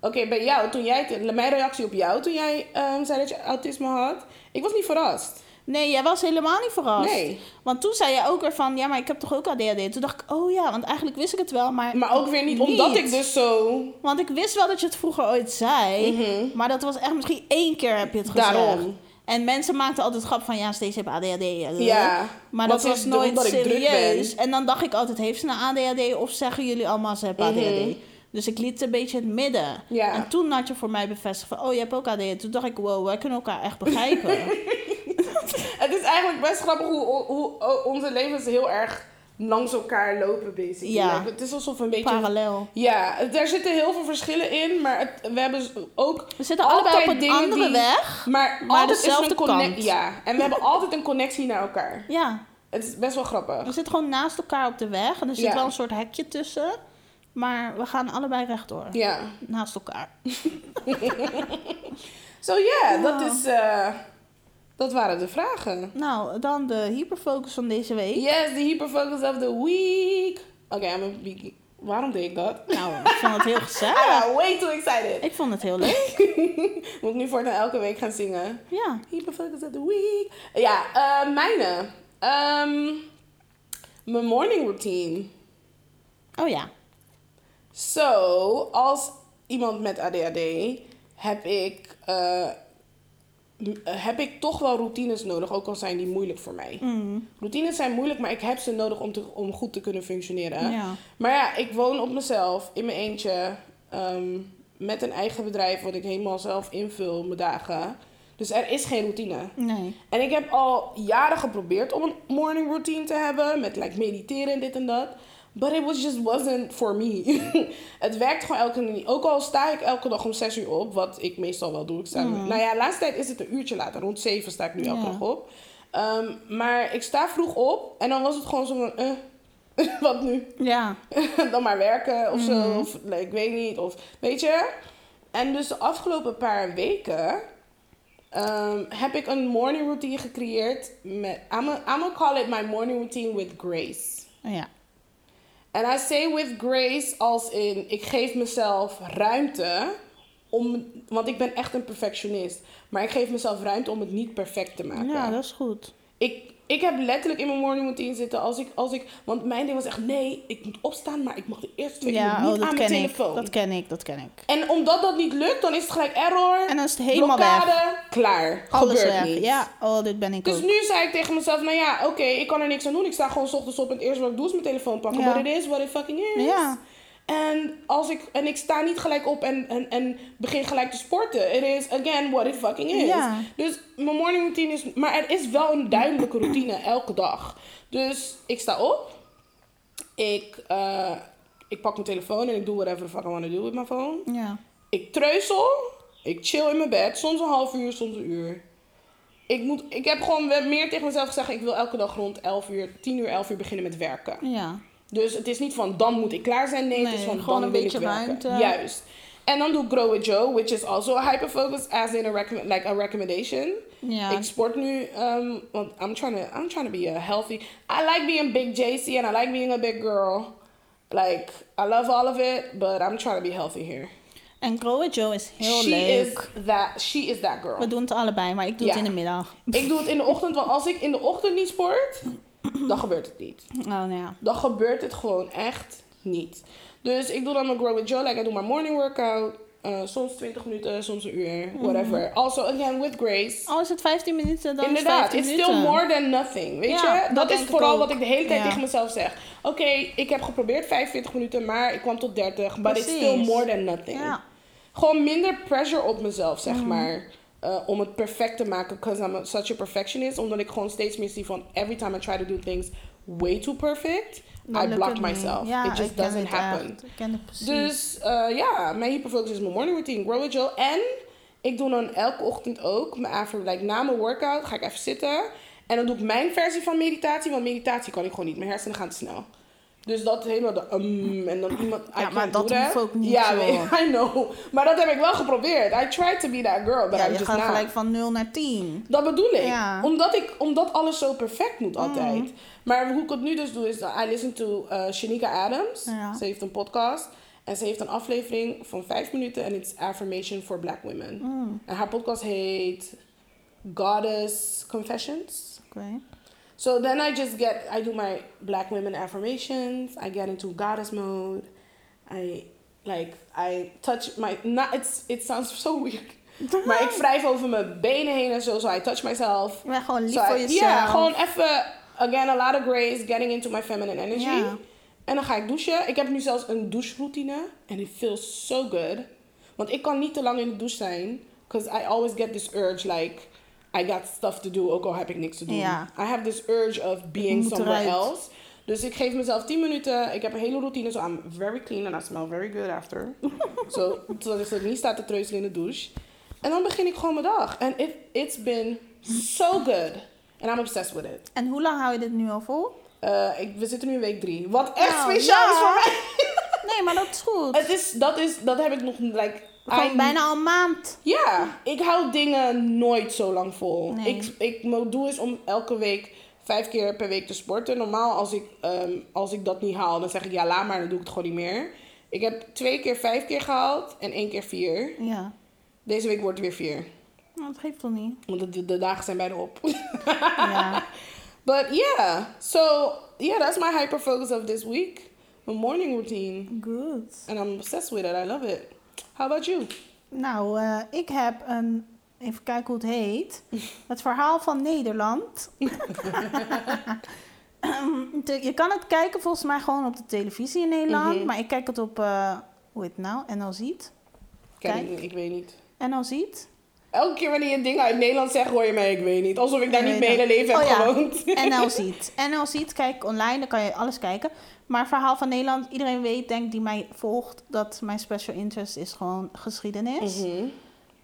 Oké, bij jou, toen jij. Mijn reactie op jou toen jij ehm, zei dat je autisme had. Ik was niet verrast. Nee, jij was helemaal niet verrast. Nee. Want toen zei je ook weer van, ja, maar ik heb toch ook ADHD? Toen dacht ik, oh ja, want eigenlijk wist ik het wel, maar... Maar ook weer niet, omdat ik dus zo. Want ik wist wel dat je het vroeger ooit zei, Mhm. maar dat was echt misschien één keer heb je het gezegd. Daarom. En mensen maakten altijd grap van, ja, Stacey heeft ADHD. Ja. Maar dat was nooit serieus. En dan dacht ik altijd, heeft ze een ADHD of zeggen jullie allemaal ze heeft ADHD? Mhm. Dus ik liet een beetje in het midden. Ja. En toen had je voor mij bevestigd van, oh, je hebt ook ADHD. Toen dacht ik, wow, wij kunnen elkaar echt begrijpen. Het is eigenlijk best grappig hoe, hoe, onze levens heel erg langs elkaar lopen, basically. Ja. Like, het is alsof een beetje. Parallel. Ja, daar zitten heel veel verschillen in, maar het, we hebben ook. We zitten allebei op een andere die- weg. Maar, Maar altijd is dezelfde een conne- kant. Ja, en we hebben altijd een connectie naar elkaar. Ja, Het is best wel grappig. we zitten gewoon naast elkaar op de weg. En er zit Ja. wel een soort hekje tussen. Maar we gaan allebei rechtdoor. Ja. Naast elkaar. Zo ja, Ja. dat is. eh, dat waren de vragen. Nou, dan de hyperfocus van deze week. Yes, the hyperfocus of the week. Oké, I'm a big- Waarom deed ik dat? Nou, ik vond het heel I gezellig. got way too excited. Ik vond het heel leuk. Moet ik nu voortaan elke week gaan zingen? Ja. Hyperfocus of the week. Ja, eh mijne. Ehm, mijn morning routine. Oh ja. Zo, als iemand met ADHD heb ik, eh, heb ik toch wel routines nodig, ook al zijn die moeilijk voor mij. Mm. Routines zijn moeilijk, maar ik heb ze nodig om, te, om goed te kunnen functioneren. Ja. Maar ja, ik woon op mezelf, in mijn eentje, ehm, met een eigen bedrijf wat ik helemaal zelf invul, mijn dagen. Dus Dus er is geen routine. Nee. En ik heb al jaren geprobeerd om een morning routine te hebben. Met like mediteren en dit en dat. But it was just wasn't for me. het werkt gewoon elke keer niet. Ook al sta ik elke dag om 6 uur op. Wat ik meestal wel doe. Ik sta, Nou ja, laatste tijd is het een uurtje later. Rond 7 sta ik nu elke dag op. Ehm, maar ik sta vroeg op. En dan was het gewoon zo van... eh, wat nu? Ja. dan maar werken of zo. Mhm. Of like, ik weet niet. Of weet je. En dus de afgelopen paar weken ehm, heb ik een morning routine gecreëerd. Met, I'm gonna call it my morning routine with grace. Ja. En I say with grace als in ik geef mezelf ruimte om, want ik ben echt een perfectionist. Maar ik geef mezelf ruimte om het niet perfect te maken. Ja, dat is goed. Ik, ik heb letterlijk in mijn morning routine zitten als ik, als ik... Want mijn ding was echt, nee, ik moet opstaan, maar ik mag de eerste twee uur Ja, niet oh, aan mijn ik. telefoon. Dat ken ik, dat ken ik. En omdat dat niet lukt, dan is het gelijk error, En dan is het helemaal blokkade, weg. klaar. Alles Gebeurt weg. niet. Ja, oh, dit ben ik Dus ook. nu zei ik tegen mezelf, nou ja, oké, ik kan er niks aan doen. Ik sta gewoon 's ochtends op en het eerste wat ik doe is mijn telefoon pakken. Ja. But it is what it fucking is. Ja. En, als ik, en ik sta niet gelijk op en, en, en begin gelijk te sporten. It is, again, what it fucking is. Ja. Dus mijn morning routine is... Maar er is wel een duidelijke routine elke dag. Dus ik sta op. Ik, eh, ik pak mijn telefoon en ik doe whatever the fuck I want to do with my phone. Ja. Ik treusel. Ik chill in mijn bed. Soms een half uur, soms een uur. Ik, moet, ik heb gewoon meer tegen mezelf gezegd. Ik wil elke dag rond 11 uur, 10 uur, 11 uur beginnen met werken. Ja. Dus het is niet van dan moet ik klaar zijn. Nee, het is Nee, van gewoon dan een beetje ruimte. Juist. En dan doe ik Grow with Joe, which is also a hyperfocus as in a, recommend, like a recommendation. Ja. Ik sport nu, um, want I'm trying, to, I'm trying to be a healthy. I like being big JC and I like being a big girl. Like, I love all of it, but I'm trying to be healthy here. En Grow with Joe is heel she leuk. is that, she is that girl. We doen het allebei, maar ik doe het in de middag. Ik doe het in de ochtend, want als ik in de ochtend niet sport, dan gebeurt het niet. Oh, nou ja. dan gebeurt het gewoon echt niet. Dus ik doe dan mijn Grow with Joe. Like, ik doe mijn morning workout. Uh, soms 20 minuten, soms een uur. Whatever. Also, again, with grace. Al is het 15 minuten, dan Inderdaad, is het 15 it's minuten. still more than nothing. Weet Ja, je? dat Dat, is vooral wat ik de hele tijd Ja. tegen mezelf zeg. Oké, ik heb geprobeerd 45 minuten, maar ik kwam tot 30. But it's still more than nothing. Ja. Gewoon minder pressure op mezelf, zeg Mhm. maar. Uh, om het perfect te maken. Because I'm a- such a perfectionist. Omdat ik gewoon steeds meer zie van... Every time I try to do things way too perfect... Dan I block myself. It just doesn't happen. Dus uh, ja, mijn hyperfocus is mijn morning routine. Grow with Joe. En ik doe dan elke ochtend ook... Mijn like, na mijn workout ga ik even zitten... En dan doe ik mijn versie van meditatie. Want meditatie kan ik gewoon niet. Mijn hersenen gaan te snel. Dus dat helemaal de um, en dan iemand... I Ja, maar can't dat hoeft ook niet Ja, I know. Maar dat heb ik wel geprobeerd. I tried to be that girl, but ja, I'm je just gaat not. gelijk van 0 naar 10. Dat bedoel ik. Ja. Mm. Omdat, ik. omdat alles zo perfect moet altijd. Maar hoe ik het nu dus doe is... dat I listen to uh, Shanika Adams. Ja. Ze heeft een podcast. En ze heeft een aflevering van vijf minuten. En it's Affirmation for Black Women. Mm. En haar podcast heet... Goddess Confessions. Oké. So then I just get, I do my black women affirmations. I get into goddess mode. I like, I touch my, not, it's, it sounds so weird. maar ik wrijf over mijn benen heen en zo, so I touch myself. Bent gewoon lief So voor I- jezelf. Ja, gewoon even, again, a lot of grace, getting into my feminine energy. Ja. En dan ga ik douchen. Ik heb nu zelfs een doucheroutine. En it feels so good. Want ik kan niet te lang in de douche zijn. Because I always get this urge, like... I got stuff to do, ook al heb ik niks te doen. Ja. I have this urge of being somewhere eruit. else. Dus ik geef mezelf 10 minuten. Ik heb een hele routine. So I'm very clean and I smell very good after. so, zodat ik niet sta te treuzelen in de douche. En dan begin ik gewoon mijn dag. En it, it's been so good. And I'm obsessed with it. En hoe lang hou je dit nu al vol? Uh, ik, we zitten nu in week drie. Wat echt Nou, speciaal is voor mij. Nee, maar dat is goed. Het is, dat, is, dat heb ik nog, like... Gewoon I'm- bijna al een maand. Ja, ik hou dingen nooit zo lang vol. Nee. Ik, ik, mijn doel is om elke week vijf keer per week te sporten. Normaal als ik, ehm, als ik dat niet haal, dan zeg ik ja, laat maar, dan doe ik het gewoon niet meer. Ik heb twee keer vijf keer gehaald en één keer vier. Ja. Deze week wordt het weer vier. Nou, dat geeft toch niet? Want de, de dagen zijn bijna op. Ja. But yeah, so yeah, that's my hyper focus of this week. My morning routine. Good. And I'm obsessed with it. I love it. How about you? Nou, eh, ik heb een... Even kijken hoe het heet. Het verhaal van Nederland. De- je kan het kijken volgens mij gewoon op de televisie in Nederland. Mhm. Maar ik kijk het op... eh hoe heet het nou? NL Ziet. Ken Kijk. ik, ik weet niet. NL Ziet. Elke keer wanneer je dingen uit Nederland zegt, hoor je mij, ik weet niet. Alsof ik daar niet mijn hele leven heb Oh ja. gewoond. NL ziet. NL ziet, kijk online, dan kan je alles kijken. Maar verhaal van Nederland, iedereen weet, denk die mij volgt, dat mijn special interest is gewoon geschiedenis. Mhm.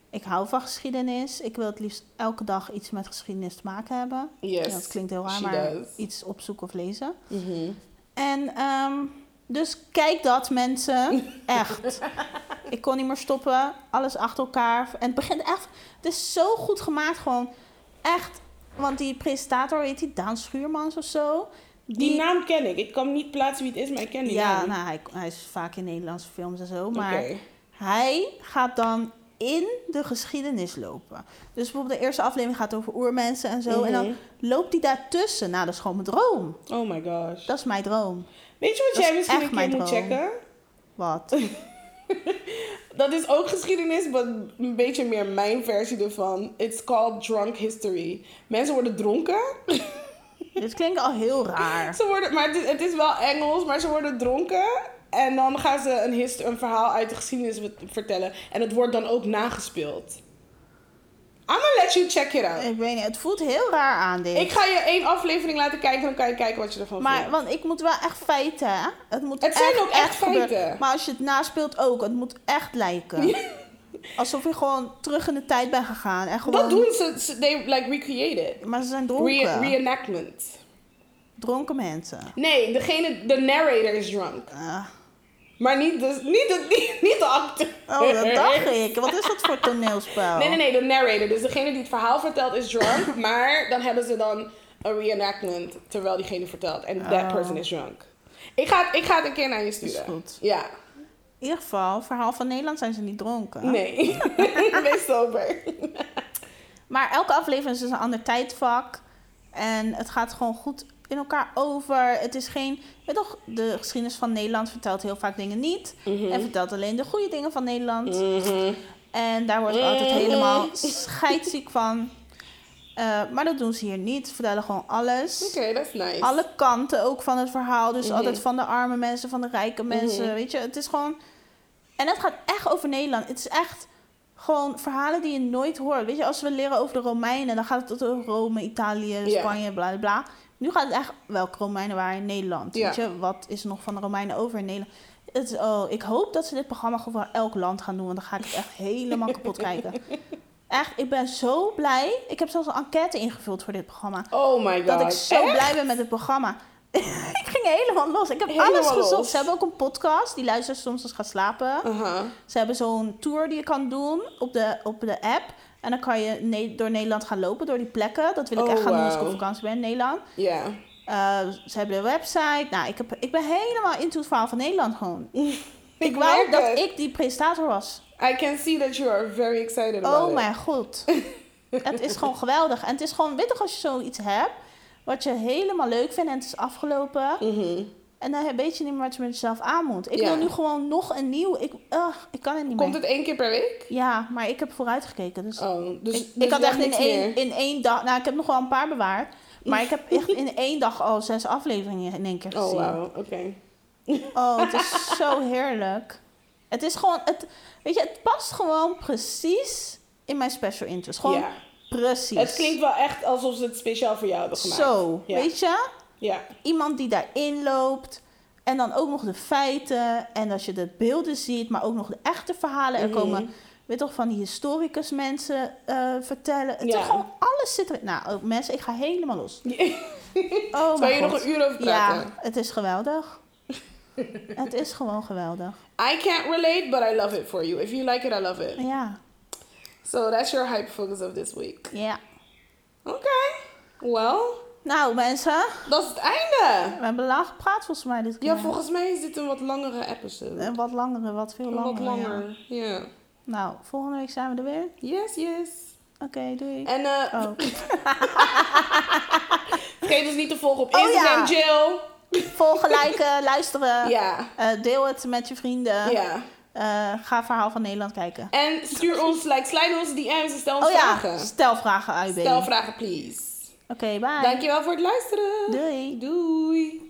Ik hou van geschiedenis. Ik wil het liefst elke dag iets met geschiedenis te maken hebben. Yes. Ja, dat klinkt heel raar, maar does. iets opzoeken of lezen. Mhm. En ehm, dus kijk dat mensen, echt. Ik kon niet meer stoppen, alles achter elkaar. En het begint echt, het is zo goed gemaakt gewoon. Echt, want die presentator, heet die Daan Schuurmans of zo. Die, naam ken ik. Ik kan niet plaatsen wie het is, maar ik ken die ja, naam. nou, hij, hij is vaak in Nederlandse films en zo. Maar hij gaat dan in de geschiedenis lopen. Dus bijvoorbeeld de eerste aflevering gaat over oermensen en zo. En dan Mhm. loopt hij daartussen. Nou, dat is gewoon mijn droom. Oh my gosh. Dat is mijn droom. Weet je wat dat jij is misschien een keer moet droom. checken? Wat? Dat is ook geschiedenis, maar een beetje meer mijn versie ervan. It's called drunk history. Mensen worden dronken. Dit klinkt al heel raar. Ze worden, maar het is, het is wel Engels, maar ze worden dronken. En dan gaan ze een, hist- een verhaal uit de geschiedenis vertellen. En het wordt dan ook nagespeeld. I'm gonna let you check it out. Ik weet niet, het voelt heel raar aan dit. Ik ga je één aflevering laten kijken, dan kan je kijken wat je ervan maar, vindt. want ik moet wel echt feiten, hè? Het moet Het zijn echt, ook echt gebeuren. feiten. Maar als je het naspeelt ook, het moet echt lijken. Alsof je gewoon terug in de tijd bent gegaan. En gewoon, Dat doen ze, ze they like recreate it. Maar ze zijn dronken. Re- reenactment. dronken mensen. Nee, degene, de narrator is drunk. Ah. Maar niet de, niet de, niet, niet de acteur. oh, dat dacht ik. Wat is dat voor toneelspel? Nee, nee, nee, de narrator. Dus degene die het verhaal vertelt is drunk. maar dan hebben ze dan een reenactment terwijl diegene vertelt. En that Oh. person is drunk. Ik ga, ik ga het een keer naar je sturen. Is goed. Ja. In ieder geval, verhaal van Nederland zijn ze niet dronken. Nee. Wees sober. Maar elke aflevering is dus een ander tijdvak. En het gaat gewoon goed in elkaar over. Het is geen... Weet toch, de geschiedenis van Nederland vertelt heel vaak dingen niet. Mhm. En vertelt alleen de goede dingen van Nederland. Mhm. En daar word ik altijd Mhm. helemaal scheidsziek van. Eh, maar dat doen ze hier niet. Ze vertellen gewoon alles. Oké, dat is nice. Alle kanten ook van het verhaal. Dus altijd van de arme mensen, van de rijke mensen. Weet je, het is gewoon... En het gaat echt over Nederland. Het is echt gewoon verhalen die je nooit hoort. Weet je, als we leren over de Romeinen... dan gaat het over Rome, Italië. Spanje, bla bla bla. Nu gaat het echt... Welke Romeinen waren in Nederland? Weet je, wat is er nog van de Romeinen over in Nederland? Het is, oh, ik hoop dat ze dit programma gewoon voor elk land gaan doen. Want dan ga ik het echt helemaal kapot kijken. Echt, ik ben zo blij. Ik heb zelfs een enquête ingevuld voor dit programma. Oh my god. Dat ik zo Echt? blij ben met het programma. ik ging helemaal los. Ik heb Helemaal alles gezocht. los. Ze hebben ook een podcast. Die luister je soms als je gaat slapen. Ze hebben zo'n tour die je kan doen op de, op de app. En dan kan je ne- door Nederland gaan lopen, door die plekken. Dat wil ik Oh, echt gaan doen als ik op vakantie ben in Nederland. Ja. Eh, ze hebben een website. Nou, ik, heb, ik ben helemaal into het verhaal van Nederland gewoon. Ik, Ik wou dat ik die presentator was. I can see that you are very excited about Oh it. mijn god. het is gewoon geweldig. En het is gewoon, weet je toch, als je zoiets hebt, wat je helemaal leuk vindt en het is afgelopen. Mhm. En dan weet je niet meer wat je met jezelf aan moet. Ik Ja. wil nu gewoon nog een nieuw. Ik, ugh, ik kan het niet Komt meer. het één keer per week? Ja, maar ik heb vooruitgekeken. Dus Oh, dus, ik, dus ik had echt in één, in één dag. Nou, ik heb nog wel een paar bewaard. Maar ik heb echt in één dag al zes afleveringen in één keer gezien. Oh, wauw. Oké. Oh, het is zo heerlijk. Het is gewoon, het, weet je, het past gewoon precies in mijn special interest. Gewoon Ja. Precies. Het klinkt wel echt alsof ze het speciaal voor jou hebben gemaakt. zo, Ja. weet je? Ja. Iemand die daarin loopt. En dan ook nog de feiten. En als je de beelden ziet, maar ook nog de echte verhalen. Er Mhm. komen, weet toch, van die historicus mensen eh, vertellen. Het Ja. is gewoon, alles zit erin. Nou, ook mensen, ik ga helemaal los. Oh, Kan mijn je nog een uur over Ja, praten? het is geweldig. het is gewoon geweldig. I can't relate, but I love it for you. If you like it, I love it. Ja, So that's your hype focus of this week. ja. Oké. Well, Nou, mensen, dat is het einde. we hebben lang gepraat volgens mij dit keer. Ja, volgens mij is dit een wat langere episode. Een wat langere, wat veel langer. wat ja. langer. Ja. Nou, volgende week zijn we er weer. Yes, yes. Oké, doei. En eh Oh. vergeet ons niet te volgen op Oh, Instagram, ja. Jill. Volgen, liken, luisteren. Ja. Eh, deel het met je vrienden. Ja. Eh, ga Verhaal van Nederland kijken. En stuur ons, like, slide ons DM's en stel ons Oh ja, vragen. stel vragen uit. Stel vragen, please. Oké, bye. Dankjewel voor het luisteren. Doei. Doei.